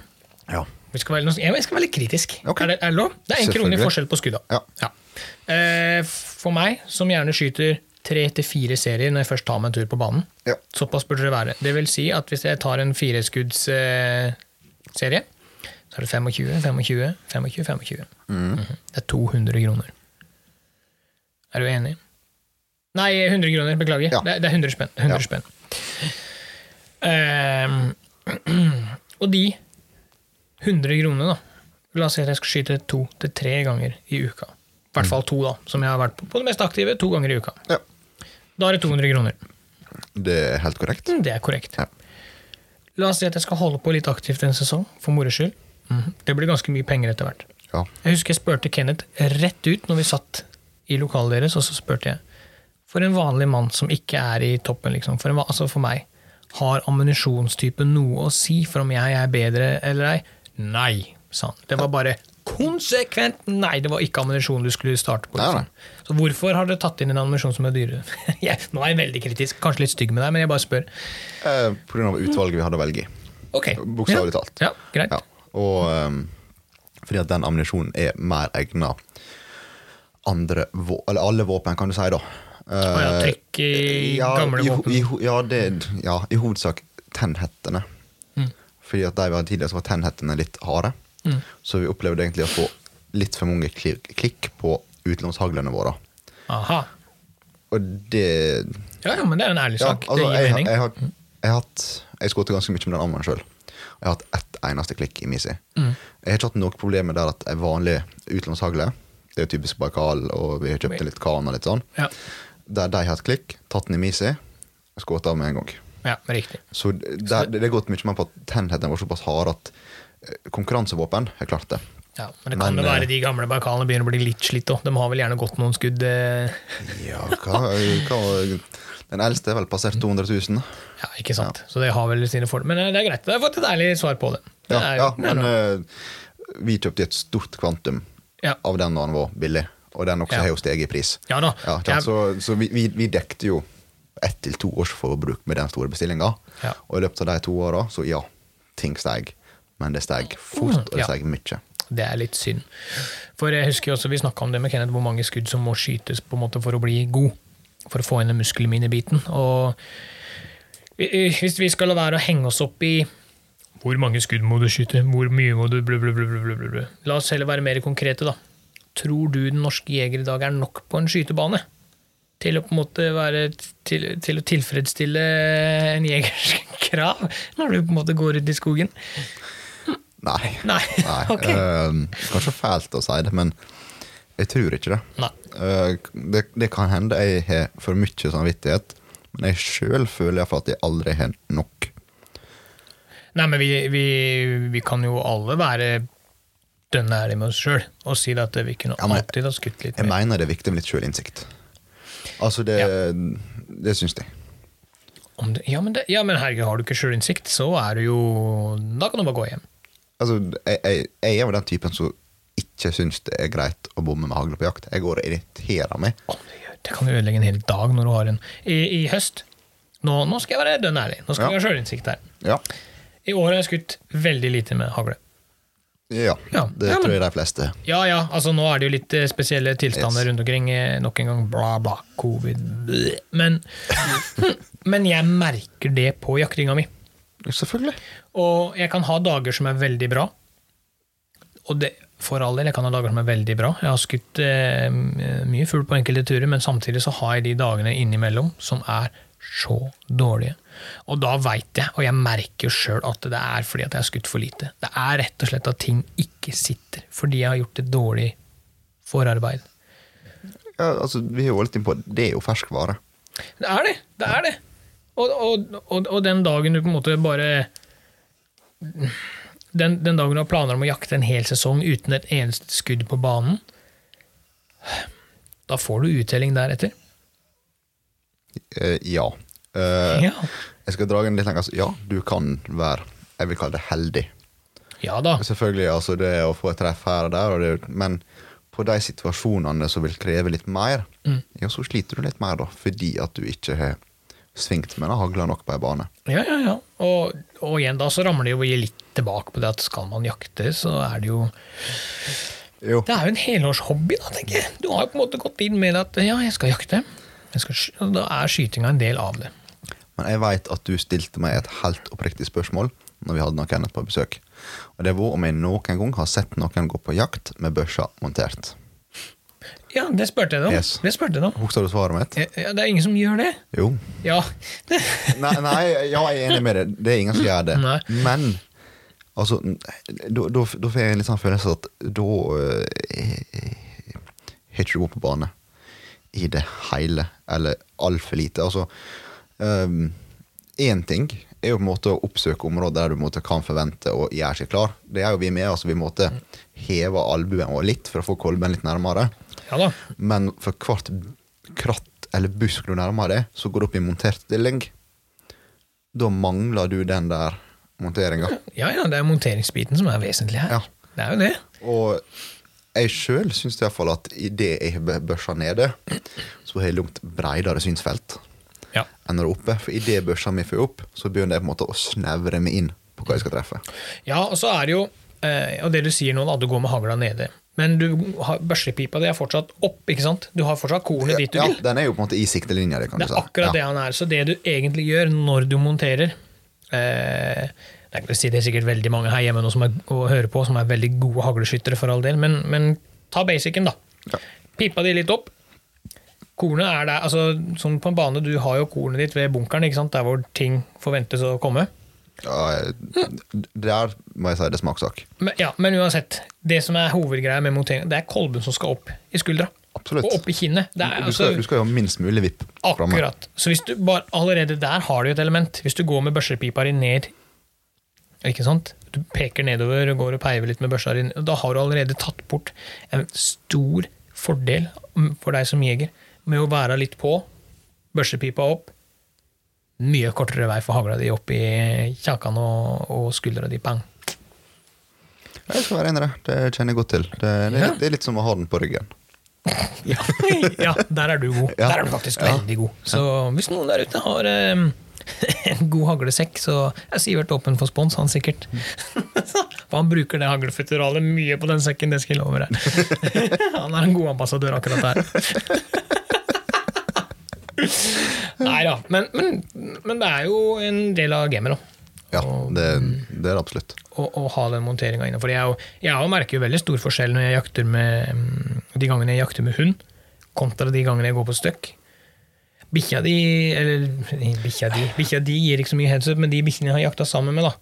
Ja. Vi skal være, jeg skal være litt kritisk. Okay. Er, det, er det lov? Det er en krone i forskjell på skudda. Ja. ja. for meg, som gjerne skyter tre til fire serier når jeg først tar meg en tur på banen, Ja. såpass burde det være. Det vil si at hvis jeg tar en fireskuddsserie, serie, så er det 25, 25, 25, 25. Mhm. Det er 200 kroner. Er du enig? Nei, 100 kroner. Beklager. Ja. Det, det er 100 spenn. 100 Ja. spenn. Um, (clears throat) og de 100 kronene, da. La oss si at jeg skal skyte to til tre ganger i uka. I hvert fall to, da, som jeg har vært på, på det mest aktive to ganger i uka. ja. Da er det 200 kroner. Det er helt korrekt. Mm, Det er korrekt. Ja. La oss si at jeg skal holde på litt aktivt en sesong, for moro skyld. Mhm. Det blir ganske mye penger etter hvert. Ja. Jeg husker jeg spurte Kenneth rett ut når vi satt i lokalet deres, og så spurte jeg For en vanlig mann som ikke er i toppen, liksom, for, en, altså for meg, har ammunisjonstypen noe å si for om jeg er bedre eller ei? Nei, sa han. Det var bare konsekvent nei! Det var ikke ammunisjon du skulle starte på. Liksom. Så hvorfor har dere tatt inn en ammunisjon som er dyrere? (laughs) Nå er jeg veldig kritisk, kanskje litt stygg med deg, men jeg bare spør. Eh, på grunn av utvalget vi hadde å velge i. Okay. Bokstavelig ja. talt. Ja, greit. Ja. Og um, fordi at den ammunisjonen er mer egna andre eller alle våpen, kan du si, da. Uh, ja, trykk i gamle i, våpen. I, ja, det, ja, i hovedsak tennhettene. Mm. Fordi at de vi hadde tidligere, så var tennhettene litt harde. Mm. Så vi opplevde egentlig å få litt for mange klikk, på utlånshaglene våre. Aha. Og det Ja, ja, men det er en ærlig ja, sak. altså, det gir har- mening. jeg, jeg, jeg har hatt Jeg skåret ganske mye med den armen sjøl. Jeg har hatt ett eneste klikk i Misi. Mm. Jeg har ikke hatt noe problem med der at en vanlig utlånshagle Det er typisk Baikal, og vi har kjøpt litt Kan og litt sånn. Ja. Der de har hatt klikk, tatt den i Misi, skutt av med en gang. Ja, riktig. Så det, det, er gått mye mer på at tennhetene var såpass harde at eh, konkurransevåpen har klart det. Ja, men det kan Men, jo være eh, de gamle baikalene begynner å bli litt slitt òg. De har vel gjerne gått noen skudd. eh, Ja, hva, hva Den eldste er vel passert 200 000. Ja, ikke sant. Så det har vel sine fordeler. Men det er greit. Jeg har fått et ærlig svar på det. det Ja, er, ja, det men eh, vi kjøpte et stort kvantum Ja. av den da den var billig, og den også Ja. har jo steget i pris. ja da. Ja, så så vi, vi, vi dekte jo ett til to års forbruk med den store bestillinga. Ja. Og i løpet av de to åra, så ja, ting steg. Men det steg fort, og det steg mye. Det er litt synd. For jeg husker jo også vi snakka om det med Kenneth, hvor mange skudd som må skytes på en måte for å bli god. For å få inn den muskelminebiten. Og hvis vi skal la være å henge oss opp i hvor mange skudd må du skyte, hvor mye må du blablabla. La oss heller være mer konkrete, da. Tror du den norske jeger i dag er nok på en skytebane? Til å på en måte være til, til å tilfredsstille en jegers (laughs) krav, når du på en måte går ut i skogen? Nei. Nei. Nei. (laughs) ok. uh, kanskje fælt å si det, men jeg tror ikke det. Eh, det, det kan hende jeg har for mye samvittighet, men jeg sjøl føler iallfall at jeg aldri har nok. Nei, men vi, vi, vi kan jo alle være dønn ærlige med oss sjøl og si at vi kunne Ja, men- alltid ha skutt litt Jeg mener det er viktig med litt sjølinnsikt. Altså, det, det syns jeg. Om det, ja, men det, ja, men herregud, har du ikke sjølinnsikt, så er du jo Da kan du bare gå hjem. Altså, jeg, jeg, jeg er jo den typen som ikke syns det er greit å bomme med hagle på jakt. Jeg går og irriterer meg. Å, det, det kan jo ødelegge en hel dag når du har en I, i høst nå, nå skal jeg være dønn ærlig. Nå skal Ja. vi ha sjølinnsikt her. Ja, I år har jeg skutt veldig lite med hagle. ja, Ja, det ja, men- tror jeg de fleste. Ja ja, altså nå er det jo litt eh, spesielle tilstander Yes. rundt omkring. eh, Nok en gang bla, bla, covid bleh. Men, (laughs) men jeg merker det på jakringa mi. Selvfølgelig. Og jeg kan ha dager som er veldig bra. Og det, for all del, jeg kan ha dager som er veldig bra. Jeg har skutt eh, mye fugl på enkelte turer, men samtidig så har jeg de dagene innimellom som er så dårlige. Og da veit jeg, og jeg merker sjøl, at det er fordi at jeg har skutt for lite. Det er rett og slett at ting ikke sitter, fordi jeg har gjort et dårlig forarbeid. Ja, altså, vi har jo litt innpå Det er jo ferskvare. Det er det! Det er det! Og, og, og, og den dagen du på en måte bare den, den dagen du har planer om å jakte en hel sesong uten et eneste skudd på banen, da får du uttelling deretter. Eh, ja. Eh, Ja. Jeg skal dra den litt lenger. Altså, ja, du kan være jeg vil kalle det heldig. ja da. Selvfølgelig, altså det å få et treff her og der, og det, men på de situasjonene som vil kreve litt mer, Mm. ja, så sliter du litt mer, da, fordi at du ikke har svingt med hagla nok på ei bane. Ja, ja, ja. Og, og igjen da så ramler det jo litt tilbake på det at skal man jakte, så er det jo Jo. Det er jo en helårshobby, da, tenker jeg. Du har jo på en måte gått inn med at ja, jeg skal jakte. Jeg skal, da er skytinga en del av det. Men jeg veit at du stilte meg et helt oppriktig spørsmål når vi hadde noen Kenneth på besøk. Og det var om jeg noen gang har sett noen gå på jakt med børsa montert. Ja, det spurte jeg om. Yes. Det spurte jeg om. Husker du svaret mitt? Ja, det er ingen som gjør det. Jo. Ja. (laughs) Nei, nei, ja, jeg er enig med deg. Det er ingen som gjør det. Nei. Men altså, da får jeg en litt sånn følelse at da eh, har ikke du gått på bane i det hele, eller altfor lite. Altså, én ting er jo på en måte å oppsøke områder der du måte kan forvente å gjøre seg klar. Det er jo vi med. altså Vi måtte heve albuen vår litt for å få kolben litt nærmere. ja. Men for hvert kratt eller busk du nærmer deg, så går du opp i montert stilling. Da mangler du den der monteringa. Ja, ja, det er monteringsbiten som er vesentlig her. Ja. Det er jo det. Og jeg sjøl syns iallfall at idet jeg har børsa nede, så har jeg langt bredere synsfelt Ja. enn når jeg er oppe. For idet børsa mi får opp, så begynner jeg på en måte å snevre meg inn på hva jeg skal treffe. ja, og så er det jo eh, Og det du sier nå, da, du går med hagla nede. Men du har, børsepipa di er fortsatt opp, ikke sant? Du har fortsatt kornet dit du Ja, vil. den er jo på en måte i siktelinja Det, kan Det er akkurat ja. det han er. Så det du egentlig gjør når du monterer eh, si det er sikkert veldig mange her hjemme nå som er, og hører på som er veldig gode hagleskyttere, for all del, men, men ta basicen, da. Ja. Pipa de litt opp. Kornet er der, altså sånn på en bane, du har jo kornet ditt ved bunkeren, ikke sant? der hvor ting forventes å komme. Ja, der må jeg si det er smakssak. Men, ja, men uansett, det som er hovedgreia med montering, det er kolben som skal opp i skuldra. Absolutt. og opp i kinnet. Det er, Du altså, skal, du skal jo ha minst mulig vipp framme. akkurat. Så hvis du bare, allerede der har du et element. Hvis du går med børsepipa di ned ikke sant? Du peker nedover og går og peiver litt med børsa di, da har du allerede tatt bort en stor fordel for deg som jeger med å være litt på, børsepipa opp, mye kortere vei for hagla di opp i kjakan og, og skuldra di. Bang. Jeg skal være enig i det. Det kjenner jeg godt til. Det, det, Ja. det er litt som å ha den på ryggen. Ja, (laughs) ja der er du god. Ja. Der er du faktisk veldig god. Så hvis noen der ute har eh, (laughs) en god haglesekk, så er Sivert åpen for spons, han sikkert. (laughs) For han bruker det haglefuturalet mye på den sekken, det skal jeg love deg. (laughs) Han er en god ambassadør akkurat der. Nei da, men, men, men det er jo en del av gamet, da. Ja, det, det er absolutt. Å, å ha den monteringa inne. For jeg, jeg merker jo veldig stor forskjell når jeg jakter med mm, de gangene jeg jakter med hund, kontra de gangene jeg går på støkk. Bikkja di Eller bikkja di Bikkja di gir ikke så mye heads up, men de bikkjene jeg har jakta sammen med, da,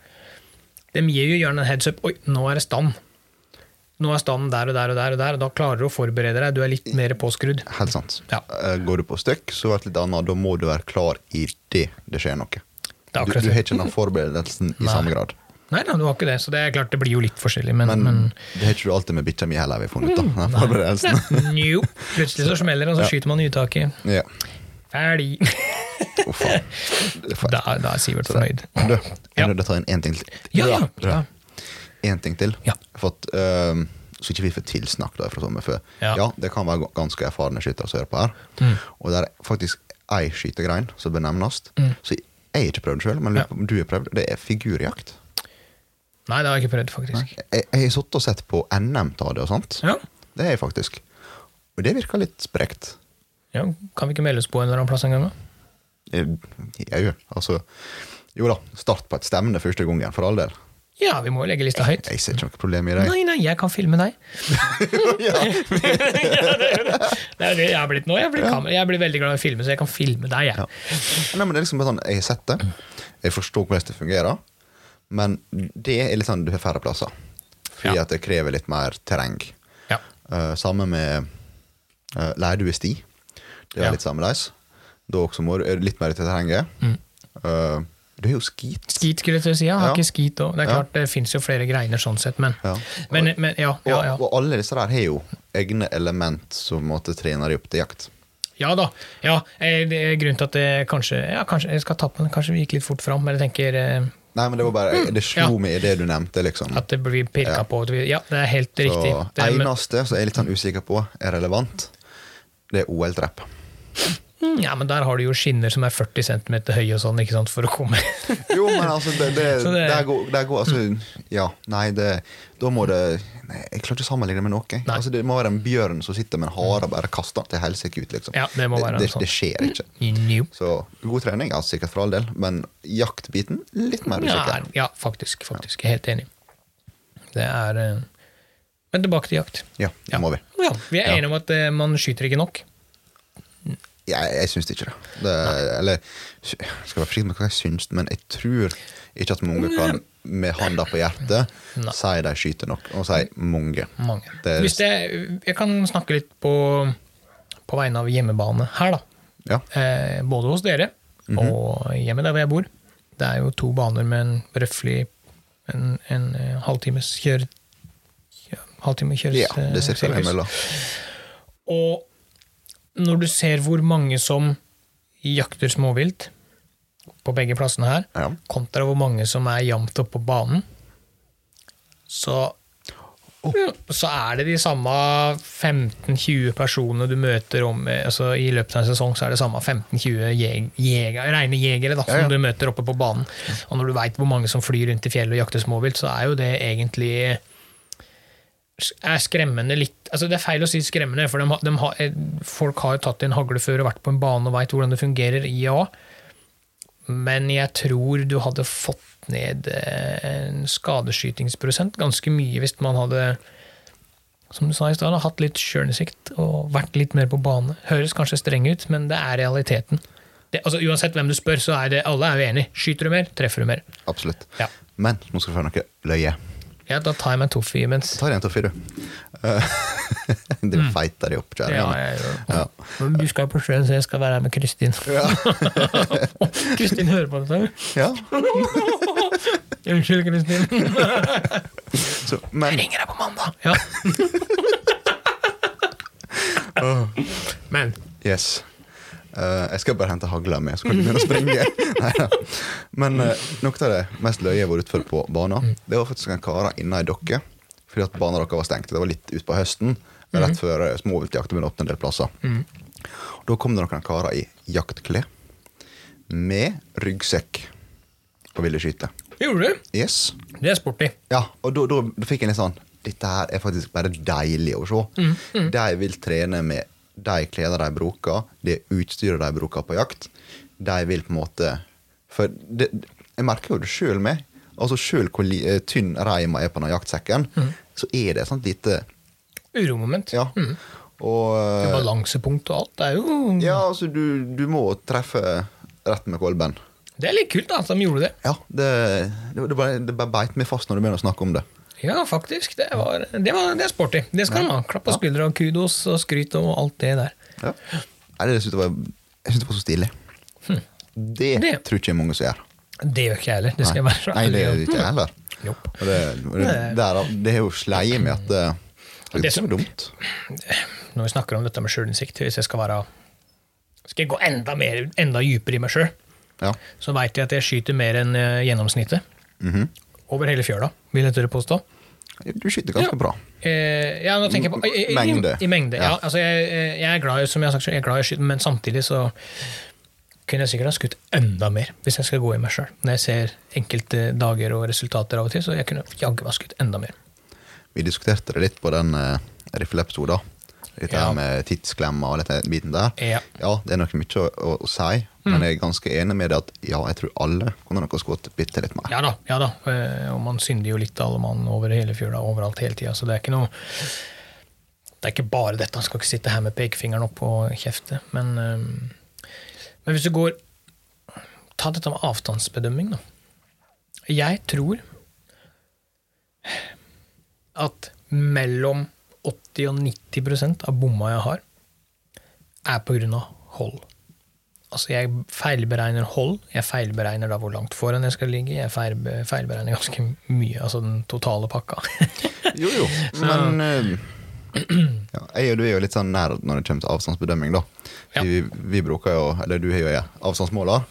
de gir jo gjerne en heads up. Oi, nå er det stand. Nå er standen der og der og der, og der, og da klarer du å forberede deg. Du er litt mer påskrudd. Helt sant. Ja. Eh, Går du på støkk, så er det litt annet. Da må du være klar i det det skjer noe. Det Du, du har ikke den forberedelsen i samme grad. Nei da, du har ikke det, så det er klart det blir jo litt forskjellig, men, Men, men det har ikke du alltid med bikkja mi heller, har vi funnet ut. da, den forberedelsen. (laughs) Jo, plutselig så smeller det, og så skyter man i uttaket. Ja. Ferdig. Uff. Da, da er Sivert fornøyd. Du, jeg Ja. er nødt til å ta inn én ting til. Ja, ja, ja. En ting til. Ja. For at, ehm, så ikke vi får tilsnakk fra før. Ja. Ja. det kan være ganske erfarne skyttere som hører på her. Og det er faktisk ei skytegrein som bør nevnes. Så jeg har ikke prøvd sjøl, men ja. du har prøvd. Det er figurjakt. Nei, det har jeg ikke prøvd, faktisk. Jeg, jeg har sittet og sett på NM ta det og sånt. Ja. Det har jeg faktisk. Og det virker litt sprekt. Ja, Kan vi ikke melde oss på en eller annen plass en gang, da? Jeg, jeg gjør. Altså, jo da, start på et stevne første gangen, for all del. Ja, vi må jo legge lista høyt. Jeg ser ikke noe problem i det. Nei, nei, jeg kan filme deg. (laughs) ja. (laughs) ja, det er det. Det er det jeg har blitt nå. Jeg blir, jeg blir veldig glad i å filme, så jeg kan filme deg. Jeg. Ja. Nei, men det er liksom sånn, Jeg har sett det, jeg forstår hvordan det fungerer, men det er litt sånn du har færre plasser. Fordi Ja. at det krever litt mer terreng. Ja. Uh, samme med uh, leirduesti. Det er Ja. litt sammeleis. Da også må du er litt mer til terrenget. Mm. Uh, du har jo skit. Skit, skulle jeg til å si. Jeg har Ja. ikke skit òg. Det er Ja. klart, det fins jo flere greiner sånn sett, men Ja. Men, men ja, Og, ja, ja. og alle disse der har jo egne element som måtte trener opp til jakt. Ja da. Ja, eh, det er grunnen til at det kanskje Ja, kanskje jeg skal ta på den. Kanskje vi gikk litt fort fram, men jeg tenker eh, Nei, men det var bare, det slo Ja. meg i det du nevnte, liksom. at det blir pirka Ja. på. Ja, det er helt riktig. Så Det er, eneste som jeg er litt sånn usikker på er relevant, det er OL-trepp. Mm, Ja, men der har du jo skinner som er 40 cm høye og sånn, ikke sant, for å komme (laughs) Jo, men altså, det, det, det- der går, der går altså, Ja, nei, det Da må det nei, Jeg klarer ikke å sammenligne med noe. Altså, det må være en bjørn som sitter med en hare og bare kaster den til helsike ut, liksom. Ja, det må være det, sånn. det skjer ikke. New. Så god trening, ja, sikkert for all del, men jaktbiten litt mer Ja, usikker. ja, faktisk. faktisk. Er helt enig. Det er eh, Men tilbake til jakt. Ja, det Ja. må vi. Ja, vi er enige om at eh, man skyter ikke nok. Jeg, jeg syns ikke det. det eller jeg skal være forsiktig med hva jeg syns, men jeg tror ikke at mange kan med handa på hjertet Nei. si de skyter nok, og si mange. Mange. Er- det, jeg kan snakke litt på, på vegne av hjemmebane her, da. Ja. Eh, både hos dere Mhm. og hjemme der hvor jeg bor. Det er jo to baner med en røftlig en, en eh, halvtimes kjør... Ja, Halvtime kjøres ja, det er eh, cirka det sirkus. Og når du ser hvor mange som jakter småvilt på begge plassene her, Ja. kontra hvor mange som er jevnt oppe på banen, så så er det de samme 15-20 personene du møter om altså I løpet av en sesong så er det samme 15-20 jeg, jeger, rene jegere da, Ja, ja. som du møter oppe på banen. Og når du veit hvor mange som flyr rundt i fjellet og jakter småvilt, så er jo det egentlig er skremmende litt altså Det er feil å si skremmende, for de, de har, eh, folk har jo tatt en hagle før og vært på en bane og veit hvordan det fungerer. Ja, men jeg tror du hadde fått ned eh, en skadeskytingsprosent ganske mye hvis man hadde som du sa i stad, hatt litt sjølinnsikt og vært litt mer på bane. Høres kanskje streng ut, men det er realiteten. Det, altså, uansett hvem du spør, så er det alle er jo enige. Skyter du mer, treffer du mer. Absolutt. Ja. Men nå skal vi få noe løye. Ja, da tar jeg meg en toffee imens. Deg en toffee, du. Eh, (laughs) (laughs) det mm. feita de opp, Ja, kjerringene. jeg gjør det. Ja. Du skal på sjøen, så jeg skal være her med Kristin. Ja. (laughs) Kristin hører på dette. ja. (laughs) Unnskyld, Kristin. Så, men Jeg ringer deg på mandag. Ja. Men Yes. Uh, jeg skal bare hente hagla med, så kan du begynne å springe. Neida. Men uh, noe av det mest løye jeg har vært utfor på banen, det var faktisk en kar inne i dokke. Fordi at banen deres var stengt. Det var litt utpå høsten, rett før uh, småviltjakta begynte å åpne en del plasser. Mm. Da kom det noen karer i jaktklær med ryggsekk og ville skyte. gjorde du? Yes. Det er sporty. Ja, og da, da, da fikk jeg litt sånn Dette her er faktisk bare deilig å se. De vil trene med de klærne de bruker, det utstyret de bruker på jakt. De vil på en måte For det, jeg merker jo det sjøl med. Altså Sjøl hvor eh, tynn reima er på den jaktsekken, så er det et sånt lite Uromoment. Ja. Og Det er eh, Balansepunkt og alt. Det er jo Ja, altså, du, du må treffe rett med kolben. Det er litt kult da, at de gjorde det. Ja, det, det, det, bare, det bare beit meg fast når du begynner å snakke om det. Ja, faktisk. Det, var, det, var, det er sporty. Det skal de ha. Klapp på skuldra og kudos og skryt og alt det der. Ja. Nei, det synes jeg, var, jeg synes det var så stilig. Det, Hm. Det- tror ikke jeg mange som gjør. Det gjør ikke jeg heller. Det skal jeg være så Nei, det om. ikke jeg heller. Og det, og det, der, det er jo sleie med at det, er Det ikke som- så dumt. Når vi snakker om dette med sjølinnsikt, hvis jeg skal være Skal jeg gå enda, mer, enda dypere i meg sjøl, Ja. så veit jeg at jeg skyter mer enn gjennomsnittet. gjennomsnittet. -hmm. Over hele fjøla, vil jeg tørre påstå. Du skyter ganske Ja. bra. Eh, ja, nå tenker jeg på i, i, Mengde. I, mengde, ja. Ja. altså jeg, eh, jeg er glad i som jeg har sagt, jeg er glad i å skyte, men samtidig så kunne jeg sikkert ha skutt enda mer hvis jeg skal gå i meg sjøl. Når jeg ser enkelte dager og resultater av og til, så jeg kunne jaggu meg skutt enda mer. Vi diskuterte det litt på den uh, rifleepisoden. Dette Ja. med tidsklemmer og den biten der. Ja. det er nok mye å, å, å si, Mm. men jeg er ganske enig med det at ja, jeg tror alle kunne nok ha skutt bitte litt mer. Ja da, ja da. Eh, og man synder jo litt alle mann over hele fjøla, overalt hele tida, så det er ikke noe Det er ikke bare dette, han skal ikke sitte her med pekefingeren opp og kjefte, men eh, Men hvis du går Ta dette med avstandsbedømming, da. Jeg tror at mellom 80 og 90% av bomma jeg har, er av hold. Altså, jeg feilberegner hold, jeg feilberegner da hvor langt foran jeg skal ligge, jeg feilberegner ganske mye, altså den totale pakka. Jo, jo, (laughs) men eh, ja, Jeg og du er jo litt sånn nær når det kommer til avstandsbedømming. da Ja. vi, vi bruker jo, eller du har jo ja, avstandsmåler.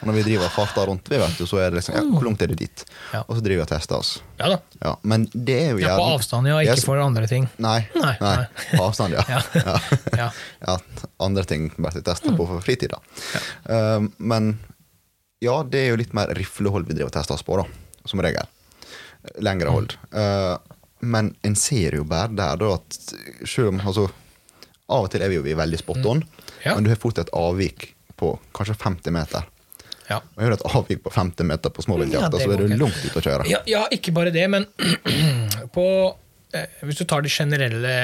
Og når vi driver farter rundt, vi vet jo, så er det liksom ja, Hvor langt er det dit? Ja. Og så driver vi og tester oss. Ja da. Ja, men det er jo Ja, på avstand, ja, ikke for andre ting. Nei, Nei, nei, nei. på avstand, ja. (laughs) Ja. ja. Ja. (laughs) ja, andre ting blir testa på for fritida. Um, men ja, det er jo litt mer riflehold vi driver og tester oss på, da, som regel. Lengre hold. Uh, men en ser jo bare der da at selv om altså, Av og til er vi jo veldig spot on, Ja. men du har fort et avvik på kanskje 50 meter. Ja. Og gjør har et avvik på 50 meter på Ja, småviltjakta, ja, så er du langt ute å kjøre. Ja, ja, ikke bare det, men (clears throat) på eh, Hvis du tar de generelle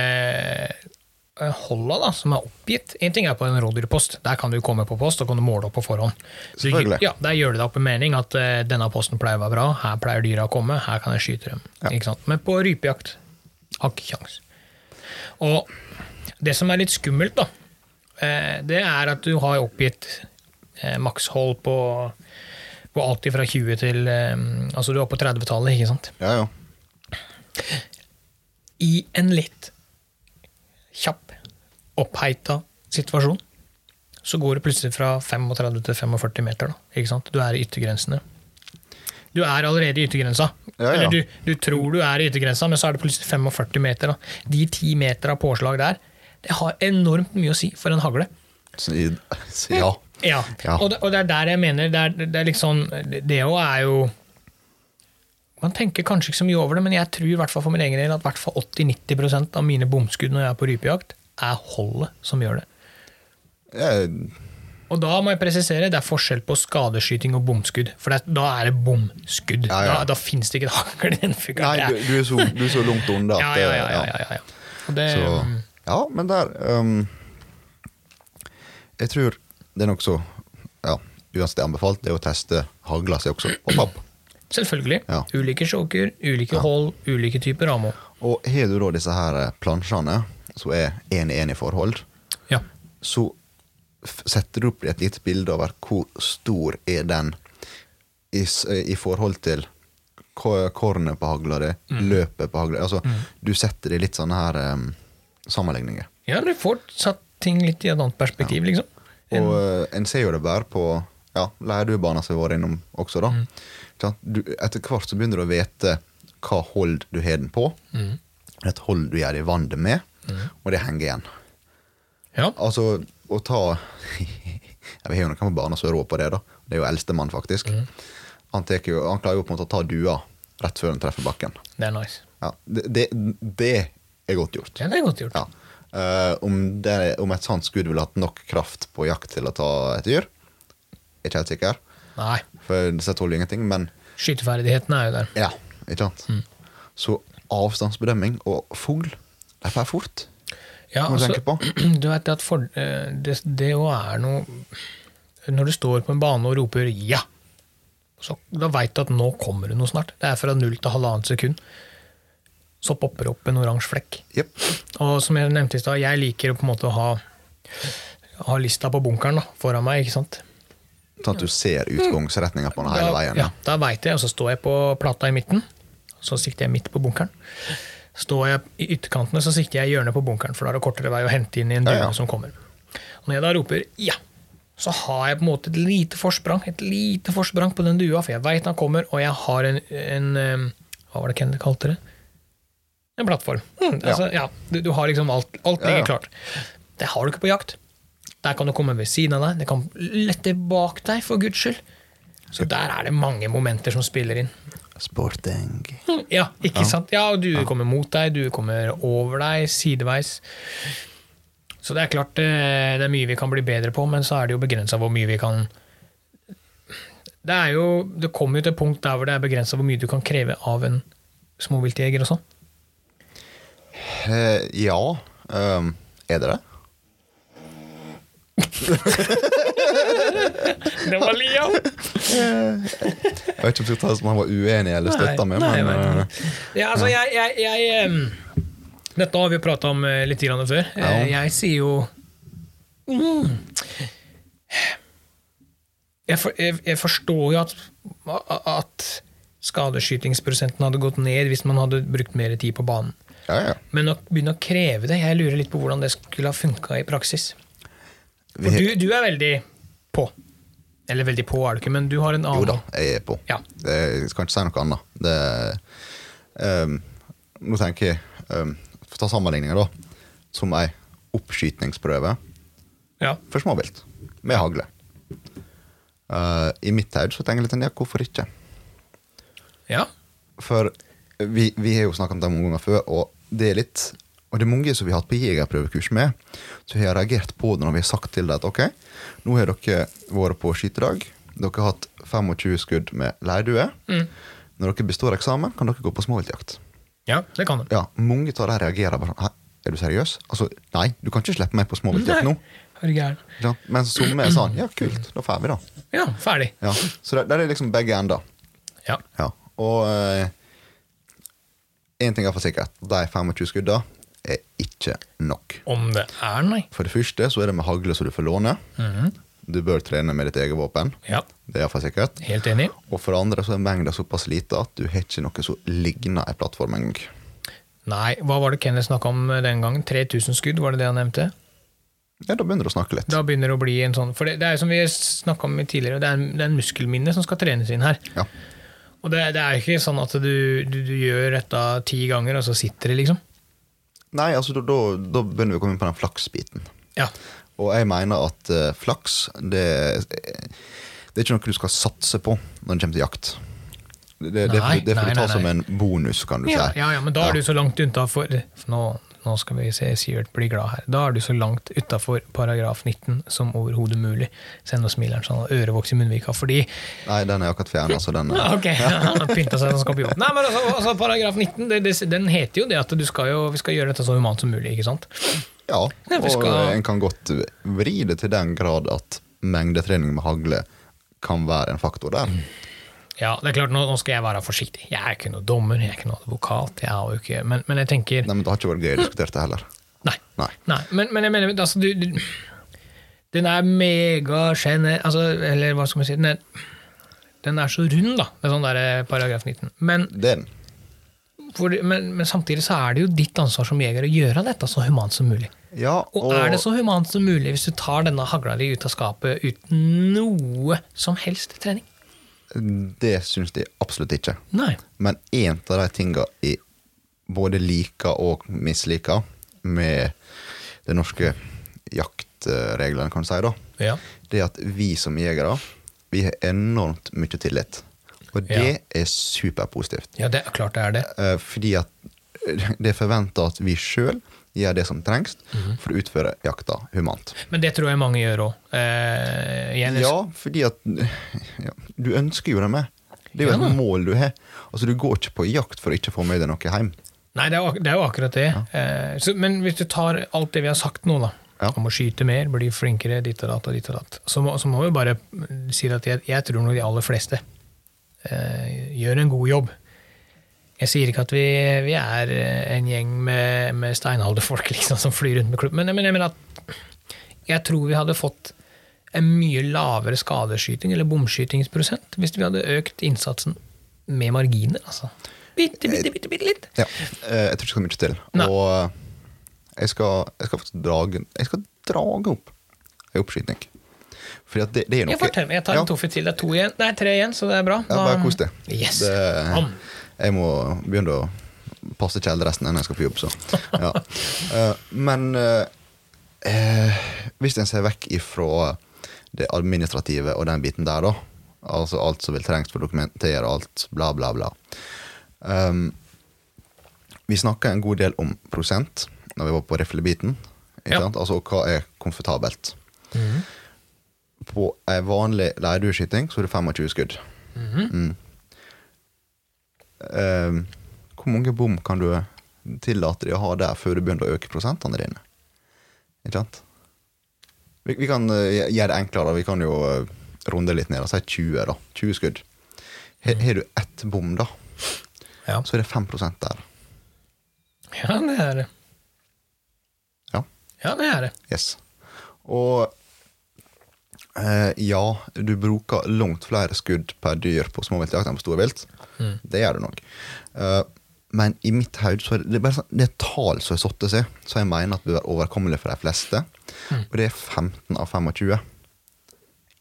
holda da, som er oppgitt En ting er på en rådyrpost. Der kan du komme på post og kan du måle opp på forhånd. Så. Ja, Der gjør du deg opp en mening at uh, denne posten pleier å være bra, her pleier dyra å komme, her kan jeg skyte dem. Ikke sant? Men på rypejakt har ikke kjangs. Og det som er litt skummelt, da, uh, det er at du har oppgitt uh, makshold på på alt fra 20 til eh, Altså du er på 30-tallet, ikke sant? Ja, ja. I en litt oppheita situasjon, så går det plutselig fra 35 til 45 meter. Da, ikke sant? Du er i yttergrensene. Du er allerede i yttergrensa. Ja, ja. Eller du, du tror du er i yttergrensa, men så er det plutselig 45 meter. Da. De ti meter av påslag der, det har enormt mye å si for en hagle. Så, så ja. Ja. Og, det, og det er der jeg mener Det er, det er liksom Det òg er jo Man tenker kanskje ikke så mye over det, men jeg tror i hvert fall for min egen del at i 80-90% av mine bomskudd når jeg er på rypejakt, er holdet som gjør det. Jeg, Og da må jeg presisere, det er forskjell på skadeskyting og bomskudd. For det, da er det bomskudd. Ja, ja. Da, da fins det ikke et hagl i den fuglen. nei, du, du, er så, du er så langt unna at ja, ja, ja, ja, det, Så, ja, men der um, Jeg tror det er nokså ja, Uansett anbefalt, det er å teste hagla si også og papp. Selvfølgelig. Ulike sjåker, ulike hold, ulike typer ammo. Og har du da disse her plansjene, som er én-i-én i forhold, Ja. så setter du opp et lite bilde over hvor stor er den i, i forhold til ko- kornet på hagla di, løpet på hagla Altså, du setter det i litt sånne her um, sammenligninger. ja, du får satt ting litt i et annet perspektiv, liksom. En, Og eh, en ser jo det bare på ja, leirduebana som vi har vært innom også, da. Mm. Du, etter hvert så begynner du å vite hva hold du har den på. Et hold du gjør i vannet med, og det henger igjen. ja. Altså, å ta (laughs) Vi har jo noen på barna som er rå på det, da. Det er jo eldstemann, faktisk. Han, jo, han klarer jo på en måte å ta dua rett før den treffer bakken. Det er nice. Ja, det, det, det er godt gjort. Ja, det er godt gjort. Ja. Uh, om, det, om et sånt skudd ville hatt nok kraft på jakt til å ta et dyr, er ikke helt sikker. Nei. For disse tåler ingenting, men Skyteferdighetene er jo der. ja, ikke sant. Så avstandsbedømming og fugl, de for fort. Ja, Må du altså, tenke på. (clears throat) du vet at for, eh, det, det jo er noe Når du står på en bane og roper 'ja', så da veit du at nå kommer det noe snart. Det er fra null til halvannet sekund. Så popper det opp en oransje flekk. Yep. Og som jeg nevnte i stad, jeg liker å på en måte ha, ha lista på bunkeren da, foran meg. ikke sant? Sånn at du ser utgangsretninga på den hele veien. ja, da veit jeg, og så står jeg på plata i midten. Så sikter jeg midt på bunkeren. Står jeg i ytterkantene, så sikter jeg i hjørnet på bunkeren, for da er det kortere vei å hente inn i en Ja, due ja. som kommer. Og når jeg da roper 'ja', så har jeg på en måte et lite forsprang et lite forsprang på den dua, for jeg veit han kommer, og jeg har en, en Hva var det Kenneth kalte det? En plattform. Mm, altså, ja, du, du har liksom alt, alt Ja, ligger ja. klart. Det har du ikke på jakt. Der kan du komme ved siden av deg, det kan lette bak deg, for guds skyld. Så der er det mange momenter som spiller inn. Sporting. Ja, ikke sant? Ja, du kommer mot deg, du kommer over deg, sideveis. Så det er klart eh, det er mye vi kan bli bedre på, men så er det jo begrensa hvor mye vi kan Det er jo, det kommer jo til et punkt der hvor det er begrensa hvor mye du kan kreve av en småviltjeger også. Eh, ja. ehm, er det det? (laughs) (laughs) Det var Lia! Jeg vet ikke om jeg skal ta som han var uenig eller støtta med, nei, men eh, ja, altså, jeg, jeg, jeg um, Dette har vi jo prata om eh, litt tidligere før. Eh, Ja. Jeg sier jo mm, jeg, for, jeg, jeg forstår jo at, at skadeskytingsprosenten hadde gått ned hvis man hadde brukt mer tid på banen. ja, ja. Men å begynne å kreve det, jeg lurer litt på hvordan det skulle ha funka i praksis. For du, du er veldig på. Eller veldig på er du ikke, men du har en annen. jo da, jeg er på. Ja. Det, jeg skal ikke si noe annet. Det, um, nå tenker jeg um, For å ta sammenligninga, da. Som ei oppskytningsprøve Ja. for småvilt. Med hagle. Uh, I mitt hode så tenker jeg litt ja, hvorfor ikke? ja. For vi, vi har jo snakket om det mange ganger før, og det er litt Og det er mange som vi har hatt på jegerprøvekurs med, som har reagert på det når vi har sagt til dem at ok, nå har dere vært på skytedag, dere har hatt 25 skudd med leirdue. Mm. Når dere består eksamen, kan dere gå på småviltjakt. ja, det kan det. Ja, mange av dem reagerer bare sånn er du seriøs? Altså, nei, du kan ikke slippe meg på småviltjakt nå. Ja? Men somme er sånn, ja, kult, da får vi, da. Ja, ferdig. Ja. Så det, der er liksom begge ender. Ja. Ja. Og én ting er for sikkert. De 25 skudda er ikke nok. Om det er, nei. For det første så er det med hagle som du får låne. Mhm. Du bør trene med ditt eget våpen. Ja, Det er iallfall sikkert. helt enig. Og for det andre så er mengda såpass lite at du har ikke noe som ligner ei plattform engang. Nei, hva var det Kenneth snakka om den gangen? 3000 skudd, var det det han nevnte? Ja, da begynner du å snakke litt. Da begynner det å bli en sånn For det, det er som vi snakka om tidligere, det er, det er en muskelminne som skal trenes inn her. Ja. Og det, det er ikke sånn at du, du, du gjør dette ti ganger, og så sitter det, liksom. Nei, altså da, da, da begynner vi å komme inn på den flaksbiten. Ja. Og jeg mener at uh, flaks, det, det er ikke noe du skal satse på når det kommer til jakt. Det, det, Nei, det får du ta som en bonus, kan du Ja, si. ja, ja, men da er du så langt utafor Nå, nå skal vi se Sivert bli glad her. Da er du så langt utafor paragraf 19 som overhodet mulig. Send og smileren sånn, og ørevoks i munnvika, fordi Nei, den er akkurat fjerna, så den (laughs) Ja, ok, han har pynta seg som skal jobb. Nei, men altså, altså Paragraf 19 det, det, den heter jo det at du skal jo, vi skal gjøre dette så humant som mulig. ikke sant? Ja, Ja, vi og skal- en kan godt vri det til den grad at mengdetrening med hagle kan være en faktor der. Ja, det er klart, nå, nå skal jeg være forsiktig. Jeg er ikke noe dommer, jeg er ikke noe advokat. jeg ikke, Men, men jeg tenker Nei, men Det har ikke vært gøy å diskutere det heller. (laughs) Nei. Nei. Nei. Men, men jeg mener altså, du, du, Den er megagene... Altså, eller hva skal man si? Den er, den er så rund, da, med sånn der eh, paragraf 19. Men, den. for, men, men samtidig så er det jo ditt ansvar som jeger å gjøre dette så humant som mulig. Ja, Og er det så humant som mulig hvis du tar denne hagla di ut av skapet uten noe som helst trening? Det syns jeg absolutt ikke. Nei. Men en av de tinga jeg både liker og misliker med de norske jaktreglene, kan du si, da, Ja. det er at vi som jegere vi har enormt mye tillit. Og det Ja. er superpositivt. ja, det er klart det er det. Eh, fordi at (laughs) det forventer at vi sjøl gjør det som trengs Mhm. for å utføre jakta humant. Men det tror jeg mange gjør òg. Eh, Ja, fordi at (laughs) ja, Du ønsker jo det med. Det er jo Ja et mål du har. Altså, Du går ikke på jakt for å ikke få med deg noe hjem. Nei, det er, det er jo akkurat det. Eh, så, men hvis du tar alt det vi har sagt nå, da, Ja. om å skyte mer, bli flinkere, ditt og datt og ditt og datt, så må, så må vi bare si at jeg, jeg tror nok de aller fleste eh, gjør en god jobb. Jeg sier ikke at vi, vi er eh, en gjeng med, med steinalderfolk (laughs) liksom, som flyr rundt med klubb, men, men jeg mener at jeg tror vi hadde fått en mye lavere skadeskyting, eller bomskytingsprosent, hvis vi hadde økt innsatsen med marginer. altså. Bitte, bitte, bitte, bitte litt. Ja, eh, Jeg tror ikke det skal mye til. Nei. Og eh, jeg skal, jeg skal faktisk drage Jeg skal drage opp ei oppskyting. Fordi at det, det er noe Jeg forteller meg, jeg tar Ja. en toffe til. Det er to igjen. Nei, tre igjen, så det er bra. Ja, bare kos deg. Yes. Det-. Jeg må begynne å passe kjeledressen når jeg skal på jobb, så. Ja. Eh, men eh, eh, hvis en ser vekk ifra det administrative og den biten der, da, altså alt som vil trengs for å dokumentere alt, bla, bla, bla um, Vi snakka en god del om prosent når vi var på riflebiten. Ja. Altså hva er komfortabelt. Mhm. På ei vanlig leirdueskyting så er det 25 skudd. Mm. Eh, hvor mange bom kan du tillate deg å ha der før du begynner å øke prosentene dine? Ikke sant? Vi, vi kan uh, gjøre det enklere. Vi kan jo uh, runde litt ned og si 20. da 20 skudd. Har har du ett bom, da, Ja. så er det 5 der. ja, det er det. Ja. Ja, det er det. Yes. Og eh, ja, du bruker langt flere skudd per dyr på småviltjakt enn på storvilt. Mm. Det gjør du nok. Eh, men i mitt hode er det, bare sånn, det er tall som har satt seg, så jeg mener at det er overkommelig for de fleste. Mm. Og det er 15 av 25.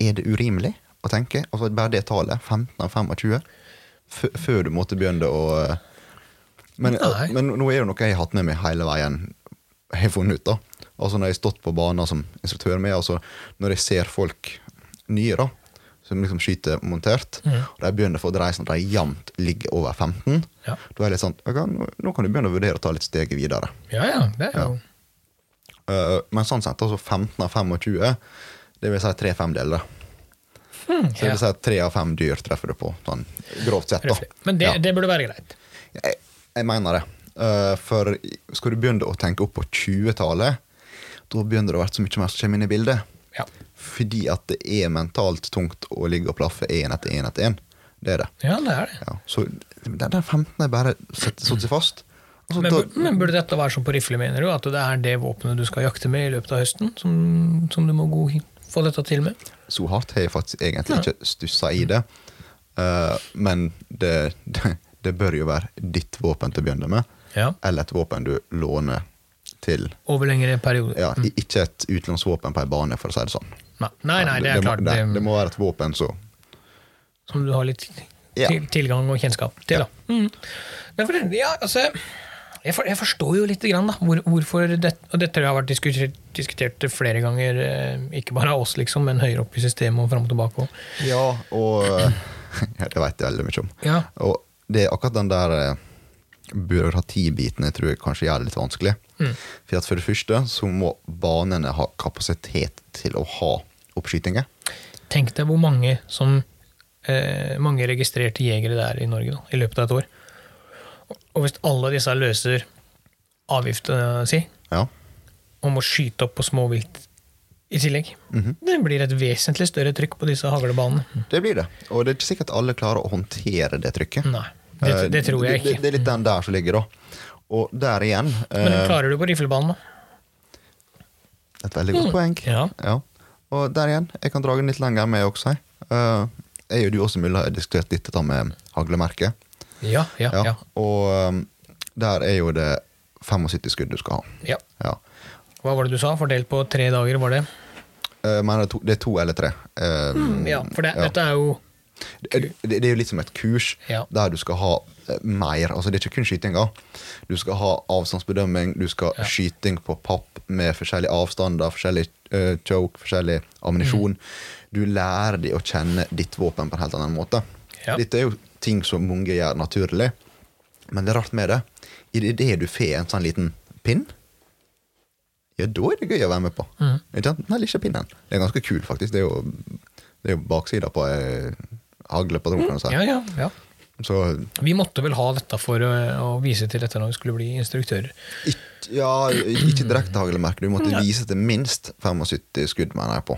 Er det urimelig å tenke? Altså Bare det tallet, 15 av 25, f før du måtte begynne å eh, men, men nå er det noe jeg har hatt med meg hele veien, har funnet ut. da. Altså Når jeg har stått på banen som instruktør med, altså når jeg ser folk nye da, som liksom skyter montert, mm. og de begynner å få dreie sånn at de jevnt ligger over 15, Ja. da er det litt sånn nå, nå kan du begynne å vurdere å ta litt steget videre. Ja, ja. Det er jo Eh, men sånn sett, altså 15 av 25, det vil si tre femdeler. hmm, Så det ja. vil si at tre av fem dyr treffer du på, sånn grovt sett. da. Men det, Ja. det burde være greit. Jeg, jeg mener det. Uh, for skal du begynne å tenke opp på 20-tallet, da begynner det å være så mye mer som kommer inn i bildet. Ja. Fordi at det er mentalt tungt å ligge og plaffe én etter én etter én. Det er det. ja, det er det. Ja. Så den, den 15 er bare satt seg fast. Altså, Men, da- men burde dette være som på rifle, mener du? At det er det våpenet du skal jakte med i løpet av høsten, som, som du må gå, få dette til med? så hardt har jeg faktisk egentlig ikke stussa i det. Uh, men det, (laughs) det, det bør jo være ditt våpen til å begynne med, Ja. eller et våpen du låner til Over lengre perioder. ja, mm. Ikke et utlånsvåpen på ei bane, for å si det sånn. Nei, nei, nei, det er klart. det, Det, det må være et våpen så som du har litt Ja. til, tilgang og kjennskap til. Da. Mm. Men for, ja, altså, jeg, for, jeg forstår jo lite grann da, hvor, hvorfor det, og dette har vært diskutert, diskutert flere ganger, eh, ikke bare av oss, liksom, men høyere opp i systemet og fram og tilbake. også. Ja, og (clears throat) ja, Det veit jeg veldig mye om. Ja. Og det er akkurat den der eh, byråkratibiten jeg tror jeg kanskje gjør det litt vanskelig. Mm. For for det første så må banene ha kapasitet til å ha oppskytinger. Tenk deg hvor mange som eh, mange registrerte jegere det er i Norge da, i løpet av et år. Og hvis alle disse løser avgifta si Ja. og må skyte opp på småvilt i tillegg, Mhm. det blir et vesentlig større trykk på disse haglebanene. Det blir det. Og det er ikke sikkert alle klarer å håndtere det trykket. Nei, det, Eh, det tror jeg Det, ikke. det er litt den der som ligger, da. Og der igjen Men den klarer du på riflebanen, da? Et veldig godt poeng. Ja. Ja. Og der igjen, jeg kan dra den litt lenger med også. Uh, jeg og du også mulig har diskutert dette med haglemerket. Ja, ja, Ja. Og um, der er jo det 75 skudd du skal ha. ja. Ja. Hva var det du sa? Fordelt på tre dager, var det? Uh, men det er, to, det er to eller tre. Uh, Ja, for det, dette er jo det, det er jo litt som et kurs Ja. der du skal ha eh, mer. Altså Det er ikke kun skytinga. Du skal ha avstandsbedømming, du skal Ja. skyting på papp med forskjellige avstander, forskjellig uh, choke, forskjellig ammunisjon. Mm. Du lærer de å kjenne ditt våpen på en helt annen måte. Ja. Dette er jo ting som mange gjør naturlig, men det er rart med det. I det du får en sånn liten pinn, ja, da er det gøy å være med på. Mm. Ikke sant? Den lille pinnen. Det er ganske kul, faktisk. Det er jo, det er jo baksida på ei haglepatron, på du si. Ja, ja, ja. Så Vi måtte vel ha dette for å, vise til dette når vi skulle bli instruktører. ikke, ja, ikke direkte haglemerke. Du måtte vise til minst 75 skudd, mener jeg på.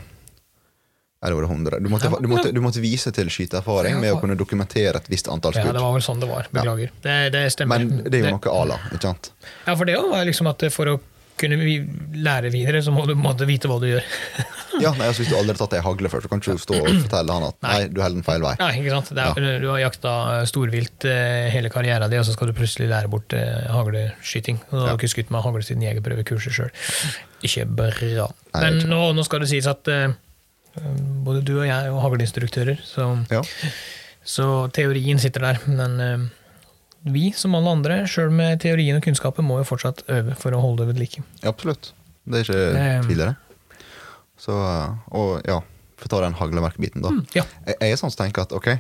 Eller var det 100? Du måtte, Ja, du måtte, du måtte vise til skyteerfaring med å kunne dokumentere et visst antall skudd. Ja, det var vel sånn det var. Beklager. Det, det stemmer. Men det er jo noe ala, ikke sant? Ja, for det var liksom at for å kunne vi lære videre, så må du måtte vite hva du gjør. Ja, nei, altså Hvis du aldri har tatt ei hagle før, så kan ikke du stå og (clears throat) fortelle han at nei, du holder den feil vei. Nei, ikke sant? Er, Du har jakta storvilt eh, hele karrieren din, og så skal du plutselig lære bort eh, hagleskyting. Og du har Ja. ikke skutt med hagle siden jegerprøvekurset sjøl. Ikke bra. Nei, Men ikke. nå, nå skal det sies at uh, både du og jeg er hagleinstruktører, så, Ja, så teorien sitter der. Men uh, vi, som alle andre, sjøl med teorien og kunnskapen, må jo fortsatt øve for å holde det ved like. absolutt. Det er ikke tidligere. Så, og ja, for å ta den haglemerkebiten, da. Ja. Jeg, jeg er sånn som tenker at ok,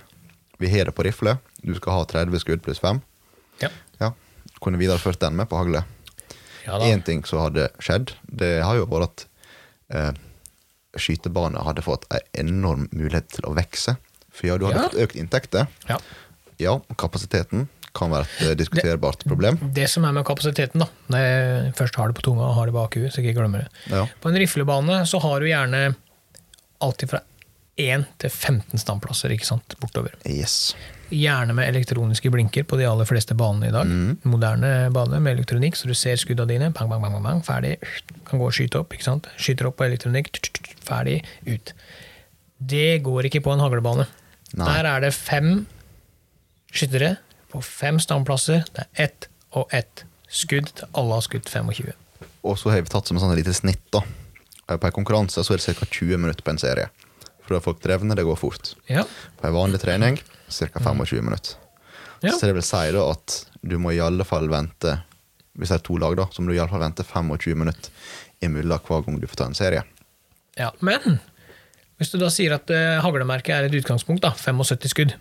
vi har det på rifle. Du skal ha 30 skudd pluss 5. Ja. Ja. Kunne videreført den med på hagle. Ja ting som hadde skjedd, det har jo vært at eh, skytebane hadde fått en enorm mulighet til å vokse. For ja, du hadde fått økt inntekter. Ja. Ja, kapasiteten kan være et eh, diskuterbart problem. Det som er med kapasiteten, da, når jeg først har det på tunga og har det bak huet, så jeg ikke glemmer det. Ja. På en riflebane så har du gjerne alltid fra 1 til 15 standplasser ikke sant, bortover. Yes. Gjerne med elektroniske blinker på de aller fleste banene i dag. Moderne baner med elektronikk, så du ser skuddene dine. Bang, bang, bang, bang, ferdig. Kan gå og skyte opp. ikke sant? Skyter opp på elektronikk. Ferdig. Ut. Det går ikke på en haglebane. Nei. Der er det fem skyttere på fem standplasser. Det er ett og ett skudd til alle har skutt 25. Og så har vi tatt som et sånn lite snitt. da. Eh, På en konkurranse så er det ca. 20 minutter på en serie. For da er folk drevne, det går fort. Ja. På en vanlig trening ca. 25 minutter. Ja. Så det vil si da at du må i alle fall vente Hvis det er to lag, da, så må du i alle fall vente 25 minutter imellom hver gang du får ta en serie. Ja, men hvis du da sier at uh, haglemerket er et utgangspunkt, da, 75 skudd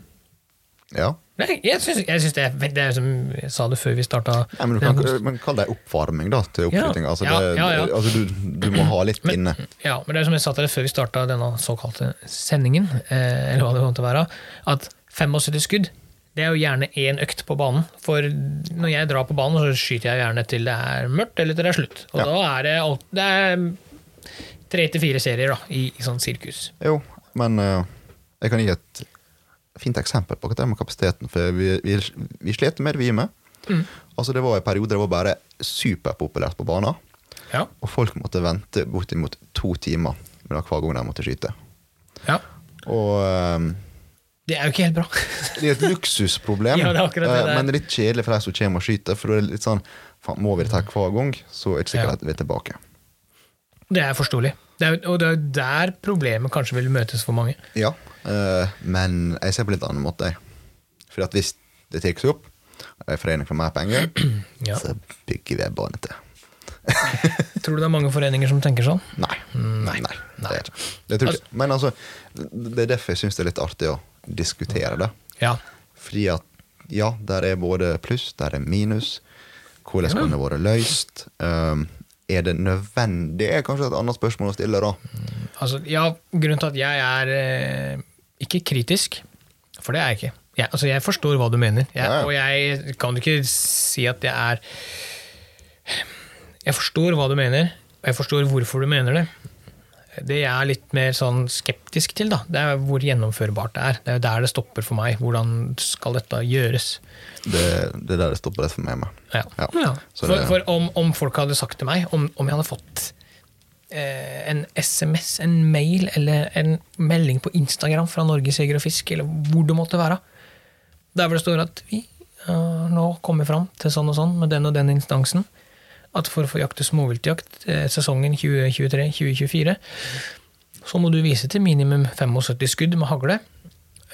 Ja, Nei, jeg syns, jeg syns det, er, det er som jeg sa det før vi starta. Nei, men kan men kall det oppvarming da, til oppskyting. Altså, det, ja, ja. altså du, du må ha litt inne. Ja, men det er som jeg sa til deg før vi starta denne såkalte sendingen, eh, eller hva det kom til å være, at 75 skudd det er jo gjerne én økt på banen. For når jeg drar på banen, så skyter jeg gjerne til det er mørkt eller til det er slutt. Og Ja. da er det, alt- det er tre til fire serier da, i, i sånn sirkus. Jo, men uh, jeg kan gi et fint eksempel på dette med kapasiteten. For vi, vi, vi slet med det, vi med. Mm. Altså, det var en periode det var bare superpopulært på banen. Ja. Og folk måtte vente bortimot to timer mellom hver gang de måtte skyte. ja. Og um, Det er jo ikke helt bra. (laughs) det er et luksusproblem, Ja, det er det eh, det men det litt kjedelig for de som kommer og skyter. For da er det litt sånn Må vi dette hver gang, så er det ikke sikkert at vi er tilbake. Det er forståelig. Det er, og det er der problemet kanskje vil møtes for mange. Ja, men jeg ser på litt annen måte. For at hvis det tar seg opp, og en forening får mer penger, (clears throat) Ja. så bygger vi en bane til. (laughs) Tror du det er mange foreninger som tenker sånn? Nei. Nei. Nei. Det er. Det tror jeg ikke. Men altså, det er derfor jeg syns det er litt artig å diskutere det. Ja. Fordi at ja, der er både pluss, der er minus. Hvordan kan det være løst? Um, er det nødvendig? Det er kanskje et annet spørsmål å stille, da. Altså, ja, grunnen til at jeg er eh, ikke kritisk, for det er jeg ikke. Jeg, altså, jeg forstår hva du mener, jeg, Ja, og jeg kan ikke si at jeg er Jeg forstår hva du mener, og jeg forstår hvorfor du mener det. Det jeg er litt mer sånn skeptisk til, da, det er hvor gjennomførbart det er. Det er der det stopper for meg. Hvordan skal dette gjøres? Det, det er der det stopper for meg med. Ja. Ja. For, for om, om folk hadde sagt til meg, om, om jeg hadde fått en SMS, en mail eller en melding på Instagram fra Norges Jeger og Fisk, eller hvor det måtte være, der hvor det står at vi har nå kommer fram til sånn og sånn med den og den instansen, at for å få jakte småviltjakt eh, sesongen 2023-2024, så må du vise til minimum 75 skudd med hagle.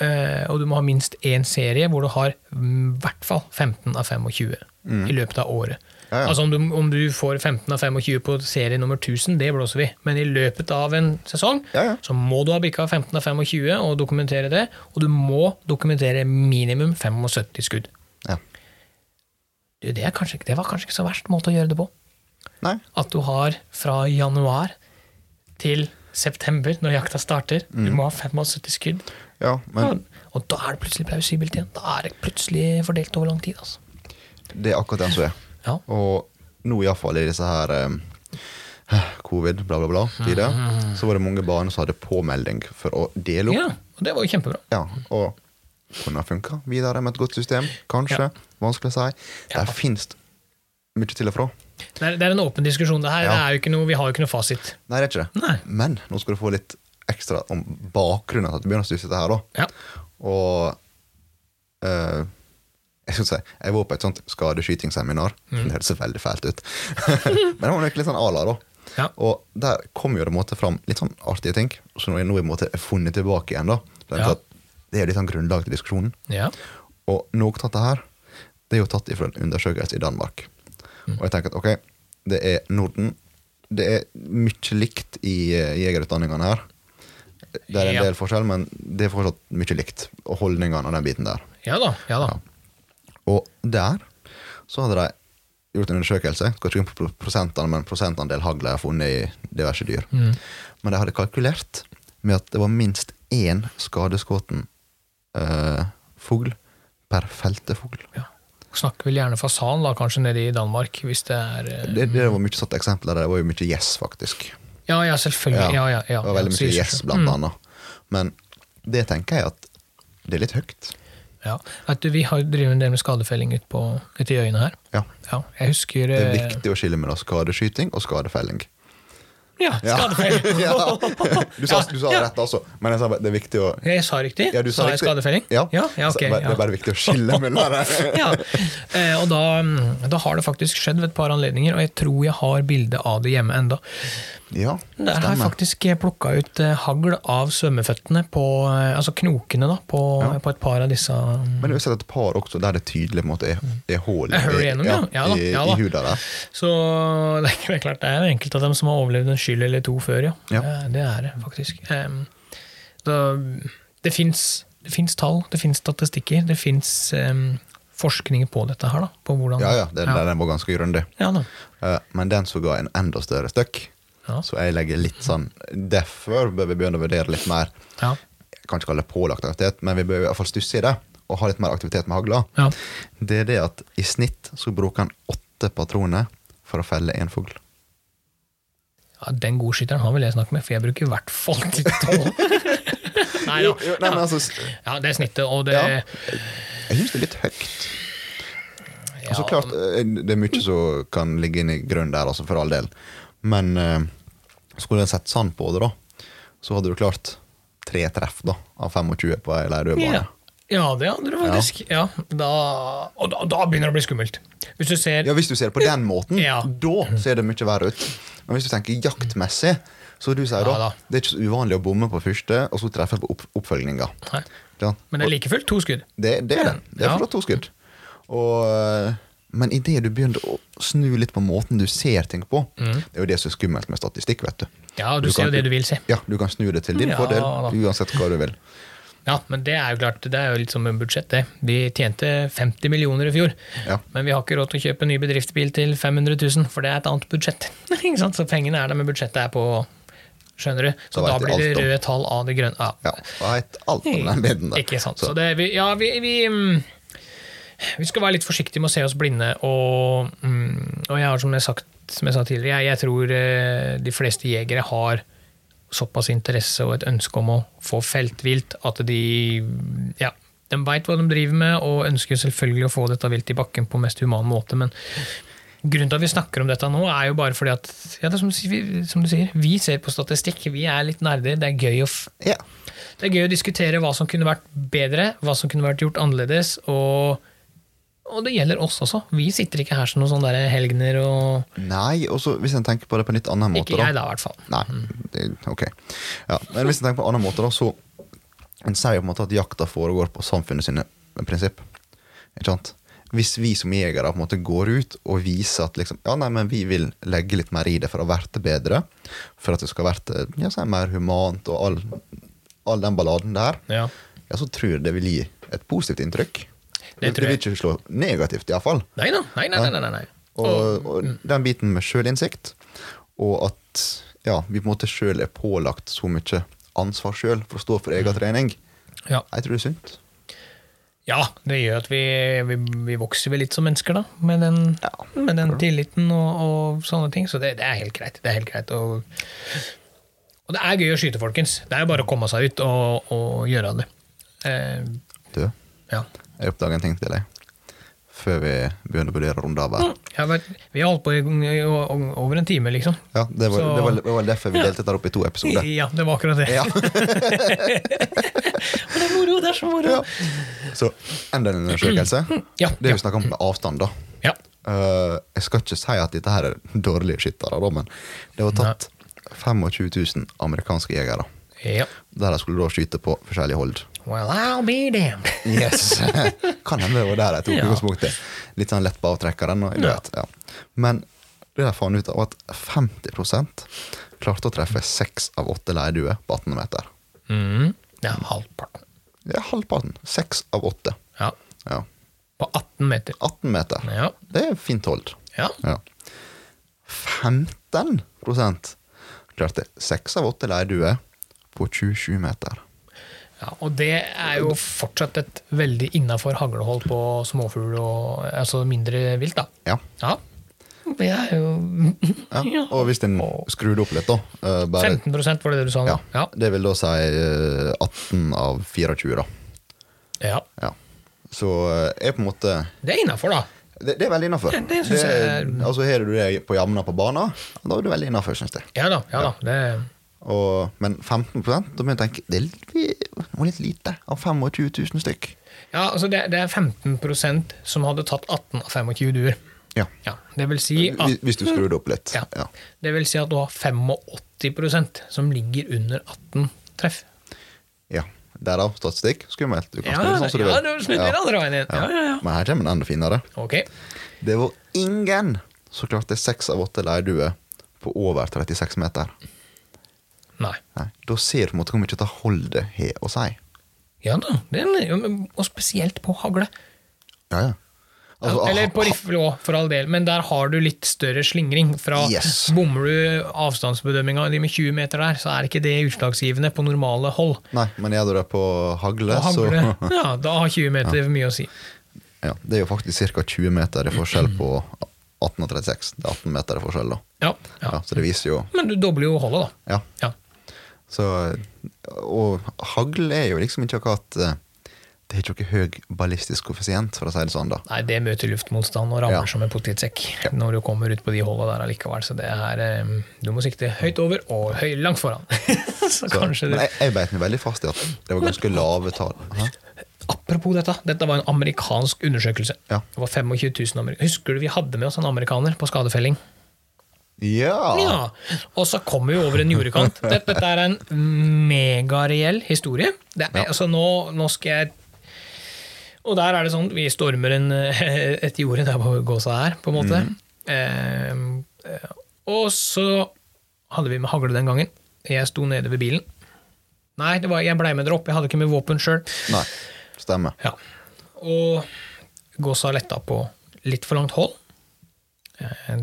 uh, Og du må ha minst én serie hvor du har i hvert fall 15 av 25 i løpet av året. Ja, ja. Altså om du, om du får 15 av 25 på serie nummer 1000, det blåser vi. Men i løpet av en sesong Ja, så må du ha bikka 15 av 25 og dokumentere det. Og du må dokumentere minimum 75 skudd. Ja. Du, Det, er kanskje, det var kanskje ikke så verst måte å gjøre det på. Nei. At du har fra januar til september, når jakta starter, Mm. du må ha 75 skudd. Ja, men og da er det plutselig plausibelt igjen. Da er det plutselig fordelt over lang tid. Altså. det er akkurat den som er. Ja. Og nå iallfall i disse her eh, covid, bla, bla, bla, tider, så var det mange barn som hadde påmelding for å dele opp. ja, og det var jo kjempebra. Ja, og kunne ha funka videre med et godt system. Kanskje. Vanskelig å si. Ja. fins mye til og fra. Det er, det er en åpen diskusjon. Det her, Ja. det noe, vi har jo ikke noe fasit. Nei, det er ikke det. Nei. Men nå skal du få litt ekstra om bakgrunnen til at du begynner å stusse dette her. da. Ja. Og eh, jeg si, jeg var på et sånt skadeskytingsseminar. Mm. Det hørtes veldig fælt ut. (laughs) Men det var nok litt sånn ala, da. Ja. Og der kom jo det måte fram litt sånn artige ting, som nå er måte funnet tilbake igjen. da. Ja. Det er litt sånn grunnlag til diskusjonen. Ja. Og noe av dette her, det er jo tatt ifra en undersøkelse i Danmark. Mm. Og jeg tenker at ok, det er Norden. Det er mye likt i eh, jegerutdanningene her. Det er en Ja. del forskjell, men det er fortsatt mye likt. Og holdningene og den biten der. ja da. Ja da. Og der så hadde de gjort en undersøkelse. Skal ikke på prosentene, men prosentandel hagl de har funnet i diverse dyr. Mm. Men de hadde kalkulert med at det var minst én skadeskåten eh, fugl per feltefugl. Ja. Snakker vel gjerne fasan, da, kanskje nede i Danmark, hvis det er eh, Det, det var mye satt eksempler der. Det var jo mye gjess, faktisk. Ja, ja, selvfølgelig. Ja, ja, ja, det var veldig mye gjess, blant Mm. annet. Men det tenker jeg at det er litt høyt. Ja. Vet du, vi har driver en del med skadefelling ute ut, i øyene her. Ja. Ja, jeg husker Det er eh, viktig å skille mellom skadeskyting og skadefelling. Ja, skadefelling! (laughs) ja. Du sa, du sa rett, altså, men jeg sa bare det er viktig å Jeg sa riktig? Ja, du sa jeg skadefelling? Ja, ja, ja ok. Så Det er bare viktig å skille mellom det. (laughs) ja. Eh, og da, mm, da har det faktisk skjedd ved et par anledninger, og jeg tror jeg har bilde av det hjemme enda. Ja, Der har jeg faktisk plukka ut eh, hagl av svømmeføttene, på, eh, altså knokene, da, på, Ja. på et par av disse mm, Men du har sett et par også der det tydelig måte er, er hull Er igjennom, ja. Ja i, i huda der. Så (laughs) det er, klart, det er enkelte av dem som har overlevd en skyld eller to før, ja. Det er det faktisk. Da, det fins tall, det fins statistikker, det fins forskninger på dette her, da. På hvordan Ja, ja, den, den var ganske grundig. Ja, da. Eh, Men den som ga en enda større støkk, Ja. så jeg legger litt sånn Derfor bør vi begynne å vurdere litt mer Ja. Jeg kan ikke kalle det pålagt aktivitet, men vi bør i hvert fall stusse i det. Og ha litt mer aktivitet med hagla. Ja. Det er det at i snitt så bruker han åtte patroner for å felle én fugl. ja, Den godskytteren har vel jeg snakket med, for jeg bruker i hvert fall til tolv. (laughs) Nei da. Jo, nei, Ja. altså, Ja, det er snittet, og det Ja. jeg syns det er litt høyt. ja, Altså klart, eh, Det er mye som kan ligge inn i grunnen der, altså, for all del. Men eh, skulle jeg sett sånn på det, da, så hadde du klart tre treff da, av 25 på ei leirdødbane. ja. ja, det hadde du faktisk. Ja. Da, og da, da begynner det å bli skummelt. Hvis du ser Ja, Hvis du ser på den måten, Ja. da ser det mye verre ut. Men hvis du tenker jaktmessig, så du sier da, Ja da. det er ikke så uvanlig å bomme på første, og så treffe på opp oppfølginga. Ja. Men det er like fullt to skudd. Det, det er det. Det er Ja. fortsatt to skudd. Og, eh, men idet du begynner å snu litt på måten du ser ting på Det er jo det som er skummelt med statistikk. vet du. Ja, du, ser kan- jo det du vil se. Ja, Du kan snu det til din Ja, fordel, da. uansett hva du vil. Ja, men det er jo klart, det er jo litt som en budsjett, det. Vi tjente 50 millioner i fjor, Ja. men vi har ikke råd til å kjøpe en ny bedriftsbil til 500 000, for det er et annet budsjett. (laughs) Så pengene er der, men budsjettet er på Skjønner du? Så Da da blir det røde tall av det grønne. Ja. Ja, Da alt om den bilden der. Ikke sant. Så- Så det, vi, ja, vi, vi, mm, vi skal være litt forsiktige med å se oss blinde, og, mm, og jeg har, som jeg, sagt, som jeg sa tidligere, jeg, jeg tror eh, de fleste jegere har såpass interesse og et ønske om å få feltvilt at de ja, de veit hva de driver med, og ønsker selvfølgelig å få dette vilt i bakken på mest human måte, men Grunnen til at vi snakker om dette nå, er jo bare fordi at ja, det er som, som du sier, vi ser på statistikk, vi er litt nerder. Det er gøy å, Ja. det er gøy å diskutere hva som kunne vært bedre, hva som kunne vært gjort annerledes. Og, og det gjelder oss også. Vi sitter ikke her som noen sånne helgener og Nei, også hvis en tenker på det på en litt annen måte Ikke jeg, da. da, i hvert fall. Nei, det, ok. Ja, men hvis en tenker på en annen måte, da, så En sier jo på en måte at jakta foregår på samfunnet sine prinsipp. Ikke sant? Hvis vi som jegere på en måte går ut og viser at liksom, ja, nei, men vi vil legge litt mer i det for å verte bedre, for at det skal verte ja, si, mer humant og all, all den balladen der, Ja. ja, så tror jeg det vil gi et positivt inntrykk. Det tror vil ikke slå negativt, iallfall. Nei da. Nei, nei, nei. nei, nei. Og, og den biten med sjølinnsikt, og at ja, vi på en måte sjøl er pålagt så mye ansvar sjøl for å stå for egen trening, Ja. jeg tror det er sunt. Ja, det gjør at vi, vi, vi vokser vel litt som mennesker, da. Med den, Ja. med den tilliten og, og sånne ting. Så det, det er helt greit. Det er helt greit. Og, og det er gøy å skyte, folkens. Det er jo bare å komme seg ut og, og gjøre det. Eh, Du, ja. Jeg oppdaga en ting til deg. Før vi begynner å vurdere runde av her. Ja, men vi har holdt på i, over en time, liksom. Ja, det var, Så- det, var, det var derfor vi delte dette opp i to episoder. Ja, det var akkurat det. Ja. (laughs) Det er moro, det er så moro. Ja. Så enda en undersøkelse. Ja, Det vi snakker om med avstand, da. Ja. Uh, jeg skal ikke si at dette her er dårlige skyttere, da, men det var tatt 25 000 amerikanske jegere. ja. Der de skulle da skyte på forskjellige hold. Well, I'll be damned. (laughs) Yes! (laughs) kan det var der jeg tok Ja. Litt sånn lett på avtrekkeren. Og, Ja. ja. Men det jeg fant ut av, var at 50 klarte å treffe seks av åtte leirduer på 18 meter. Mm. Det er halvparten. Det er halvparten. Seks av åtte. Ja. Ja. På 18 meter. 18 meter. Ja. Det er fint hold. Ja. Ja. 15 klarte seks av åtte leirduer på 27 meter. Ja, og det er jo fortsatt et veldig innafor haglehold på småfugl og altså mindre vilt, da. Ja. Ja. Det er jo (laughs) ja. Og hvis en skrur det opp litt, da eh, bare, 15 var det det du sa nå? ja. Det vil da si eh, 18 av 24, da. ja. Ja. Så eh, er på en måte Det er innafor, da. Det, det er veldig innafor. Altså, Har du det på jamna på banen, da er du veldig innafor, syns jeg. Ja da. ja da. Det, Og, men 15 da må jeg tenke det var litt lite av 25 000 stykk. ja, altså det, det er 15% som hadde tatt 18 av 25 duer. Ja. Ja, det vil si at, Hvis, du skrur det opp litt. ja, Ja. det vil si at du har 85% som ligger under 18 treff. ja. Derav statistikk. Skummelt. Du kan Ja, snu sånn som du ja, vil. du den andre veien igjen. Ja, ja, ja. Men her kommer den enda finere. Ok. Det var ingen som klarte seks av åtte leirduer på over 36 meter. Nei. Nei. Da ser du på en måte hvor mye det holdet har å si. Ja da. Er, ja, men- og spesielt på hagle. Ja, ja. Altså, Eller på rifle òg, for all del, men der har du litt større slingring. Fra Yes. Bommer du avstandsbedømminga di med 20 meter der, så er ikke det utslagsgivende på normale hold. Nei, men gjør du det på hagle, på hagle, så (laughs) ja, da har 20 meter mye å si. ja, Det er jo faktisk ca. 20 meter i forskjell på 18 og 36. Det er 18 meter i forskjell, da. Ja, Ja, ja. så det viser jo Men du dobler jo holdet, da. Ja. Ja. Så, og hagl er jo liksom ikke akkurat eh, Det er ikke noe høy ballistisk koeffisient, for å si det sånn, da. Nei, det møter luftmotstand og rammer Ja. som en potetsekk når du kommer ut på de holda der allikevel. Så det er eh, Du må sikte høyt over og høy, langt foran. (laughs) så Så, kanskje men du jeg, jeg beit meg veldig fast i at det var ganske lave tall. Apropos dette, dette var en amerikansk undersøkelse. Ja. Det var 25 000 amerikanere. Husker du vi hadde med oss en amerikaner på skadefelling? Ja! Ja, Og så kommer vi over en jordekant. (laughs) Dette, dette er en megareell historie. Det er, Ja. altså nå, nå skal jeg Og der er det sånn, vi stormer en, (laughs) et jorde der hvor gåsa er, på en måte. Mm. Eh, og så hadde vi med hagle den gangen. Jeg sto nede ved bilen. Nei, det var, jeg blei med dere opp, jeg hadde ikke med våpen sjøl. Stemmer. Ja. Og gåsa letta på litt for langt hold. Eh,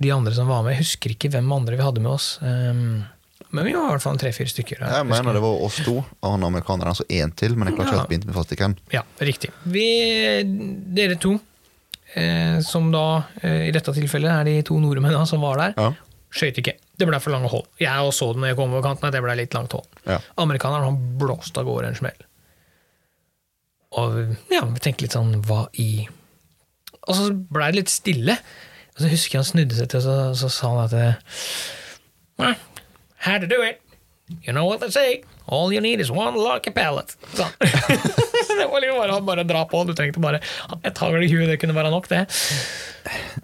De andre som var med, jeg husker ikke hvem andre vi hadde med oss. Um, Men vi var i hvert fall tre-fire stykker. Jeg jeg mener det var oss to og han amerikaneren, altså én til, men jeg klarer ikke helt å binde meg fast i hvem. Ja, riktig. Vi, dere to, eh, som da eh, i dette tilfellet er de to nordmennene som var der, Ja. skøyt ikke. Det ble for lange hold. Jeg også så det når jeg kom over kanten, det ble litt langt hold. Ja. Amerikaneren han blåste av gårde en smell. Og ja, vi tenkte litt sånn, hva i Og så blei det litt stille. Og så husker jeg han snudde seg til, og så, så sa han at eh, well, How to do it? You know what they say? All you need is one lucky pallet. Så. (laughs) det var liksom bare, han bare dra på. Du trengte bare et hagl i huet, det kunne være nok, det.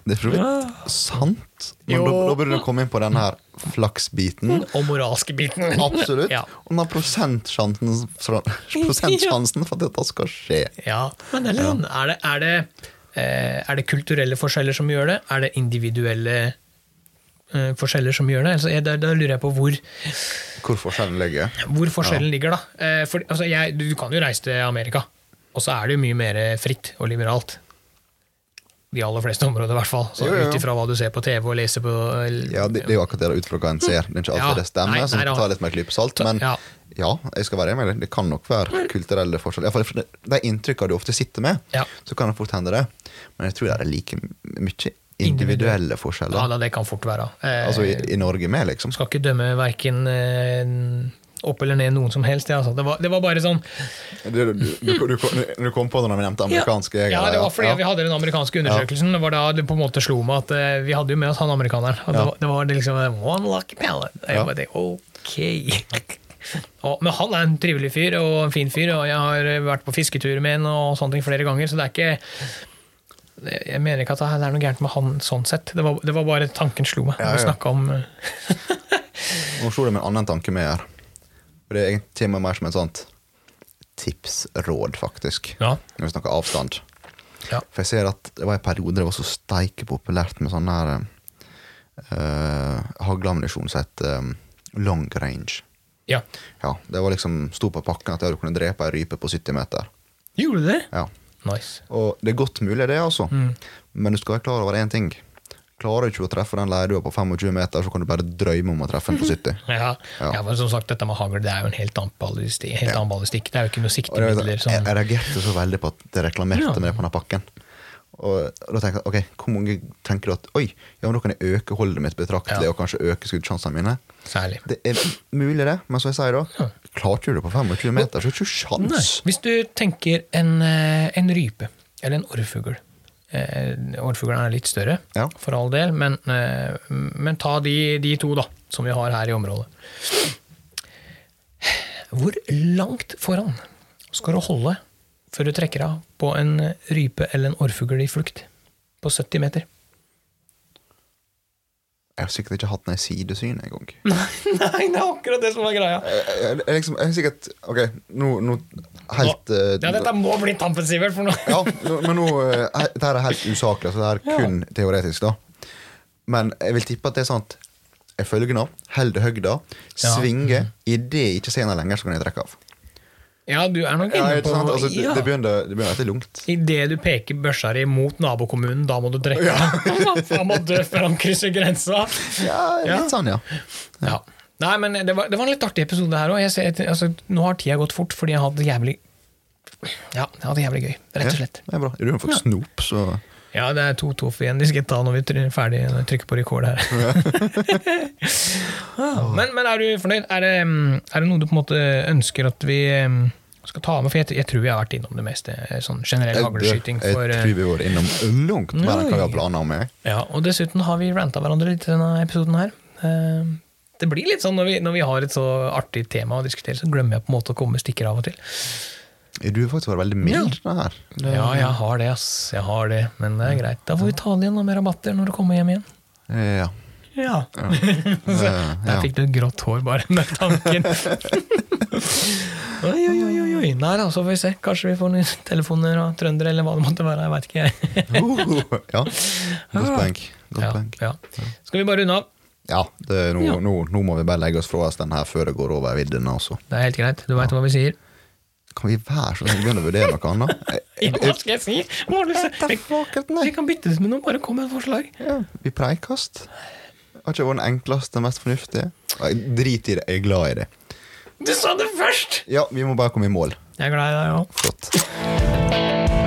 Det er for så vidt sant. Men da, da burde du komme inn på den her flaksbiten. Og moralske biten. (laughs) Absolutt. Ja. Og den prosentsjansen, (laughs) prosentsjansen for at dette skal skje. Ja, men det er, sånn, er, det, er, det, er det kulturelle forskjeller som gjør det? Er det individuelle eh, forskjeller som gjør det? Altså, jeg, da, da lurer jeg på hvor, Hvor forskjellen ligger. hvor forskjellen ligger. da. Eh, for, altså, jeg, du kan jo reise til Amerika, og så er det jo mye mer fritt og liberalt. De aller fleste områder, i hvert fall. Så. Ut ifra hva du ser på TV og leser på Ja, det, det er jo akkurat det ut fra hva en ser. Det er ikke alltid Ja, det stemmer, nei, så da. ta litt med klype salt. Men Ja. ja, jeg skal være enig med deg. Det kan nok være kulturelle forskjeller. Iallfall det- de inntrykkene du ofte sitter med, Ja. så kan det fort hende det. Men jeg tror det er like mye individuelle forskjeller. Ja, det kan fort være. Eh, Altså i, i Norge med, liksom. skal ikke dømme verken eh, opp eller ned noen som helst. Ja, altså. det, var, det var bare sånn Du, du, du, du, kom- du kom på det når vi nevnte amerikanske jegere. Ja, det var fordi ja. vi hadde den amerikanske undersøkelsen. Det var da det på en måte slo meg at eh, vi hadde jo med oss han amerikaneren. Det, var, det var liksom eh, One lucky pallet. Jeg bare, ok. (laughs) Og, men han er en trivelig fyr og en fin fyr, og jeg har vært på fisketur med han og sånne ting flere ganger, så det er ikke jeg mener ikke at det er noe gærent med han sånn sett. Det var, det var bare tanken slo meg. Ja, ja. Å om Nå slo det med en annen tanke med her. Og Det er egentlig og mer som et sånt tipsråd, faktisk. Ja. Når vi snakker avstand. Ja. For jeg ser at det var en periode det var så steike populært med sånn her uh, hagleammunisjon som het eh, long range. ja. Ja, Det var liksom sto på pakken at du kunne drepe ei rype på 70 meter. Gjorde du det? Ja. Nice. Og det er godt mulig, det, altså. Mm. Men du skal være klar over én ting. Klarer du ikke å treffe den leirdua på 25 meter, så kan du bare drømme om å treffe den på 70. (laughs) Ja, Ja. ja. men som sagt, dette med hagl det er jo en helt annen ballistikk. Helt Ja. annen ballistikk. Det er jo ikke noe det er siktemidler. sånn, jeg, jeg reagerte så veldig på at det reklamerte med på den pakken. Og, og da tenker jeg, ok, Hvor mange tenker du at oi, ja, men da kan jeg øke holdet mitt betraktelig og kanskje øke skuddsjansene mine? Særlig. Det er mulig, det, men som jeg sier da, klarte du det på 25 meter, så er det ikke Nei. sjans. Hvis du tenker en, eh, en rype, eller en orrfugl eh, er litt større, Ja. for all del, men, eh, men ta de, de to da, som vi har her i området. Hvor langt foran skal du holde før du trekker av på en rype eller en orrfugl i flukt? På 70 meter. Jeg har sikkert ikke hatt i sidesyn engang. (laughs) Nei, det er akkurat det som er greia. Jeg, jeg, jeg, liksom, jeg er sikkert Ok, nå, nå helt nå, Ja, dette må bli tampen, Sivert, for nå (laughs) Ja, men nå eh, Dette er helt usaklig, så det er kun teoretisk, da. Men jeg vil tippe at det er sånn at jeg følger nå, holder høgda, Ja. svinger. Idet jeg ikke ser henne lenger, så kan jeg trekke av. Ja, du er nok inne ikke på? Altså, det, ja. det begynner det begynner etter lungt. Idet du peker børsa di mot nabokommunen, da må du trekke. Han (laughs) må dø før han krysser grensa. Ja, Ja. litt sånn, ja. Ja. Nei, men det var, det var en litt artig episode her òg. Altså, nå har tida gått fort fordi jeg har hatt det jævlig Ja, jeg det jævlig gøy, rett og slett. Ja, det er bra. Du har fått snop, så Ja, det er to toff igjen. De skal jeg ta når vi er ferdig når vi trykker på record her. (laughs) men, men er du fornøyd? Er det, mm, er det noe du på en måte ønsker at vi mm, skal ta med? For jeg, jeg tror vi har vært innom det meste. Sånn generell jeg, haglskyting. jeg For, tror vi har vært innom langt mer enn hva vi har planer om. jeg. ja, og dessuten har vi ranta hverandre litt i denne episoden her. Eh, Det blir litt sånn når vi, når vi har et så artig tema å diskutere, så glemmer jeg på en måte å komme med stikker av og til. Du har faktisk vært veldig mild. det her. Det, Ja, jeg har det, ass. Jeg har det. Men det er greit. Da får vi ta det igjen med rabatter når du kommer hjem igjen. Ja. Ja. (laughs) Så, Der fikk du et grått hår bare med tanken. (laughs) oi, oi, oi, oi. Nei da, så får vi se. Kanskje vi får noen telefoner av trøndere, eller hva det måtte være. Jeg veit ikke. jeg. (laughs) Uh, ja. Godt poeng. Ja, ja. Skal vi bare runde av? Ja, det, nå, Ja. Nå, nå må vi bare legge oss fra oss den her før det går over viddene. Det er helt greit. Du veit hva vi sier. Kan vi være så snill begynne å vurdere noe annet? (laughs) Ja, hva skal jeg si? Vi, vi kan bytte det med noe. Bare kom med et forslag. Ja, vi preikast. Har ikke vært den enkleste, mest fornuftige. Jeg Drit i det, jeg er glad i det. Du sa det først! Ja, vi må bare komme i mål. Jeg er glad i deg òg. Flott.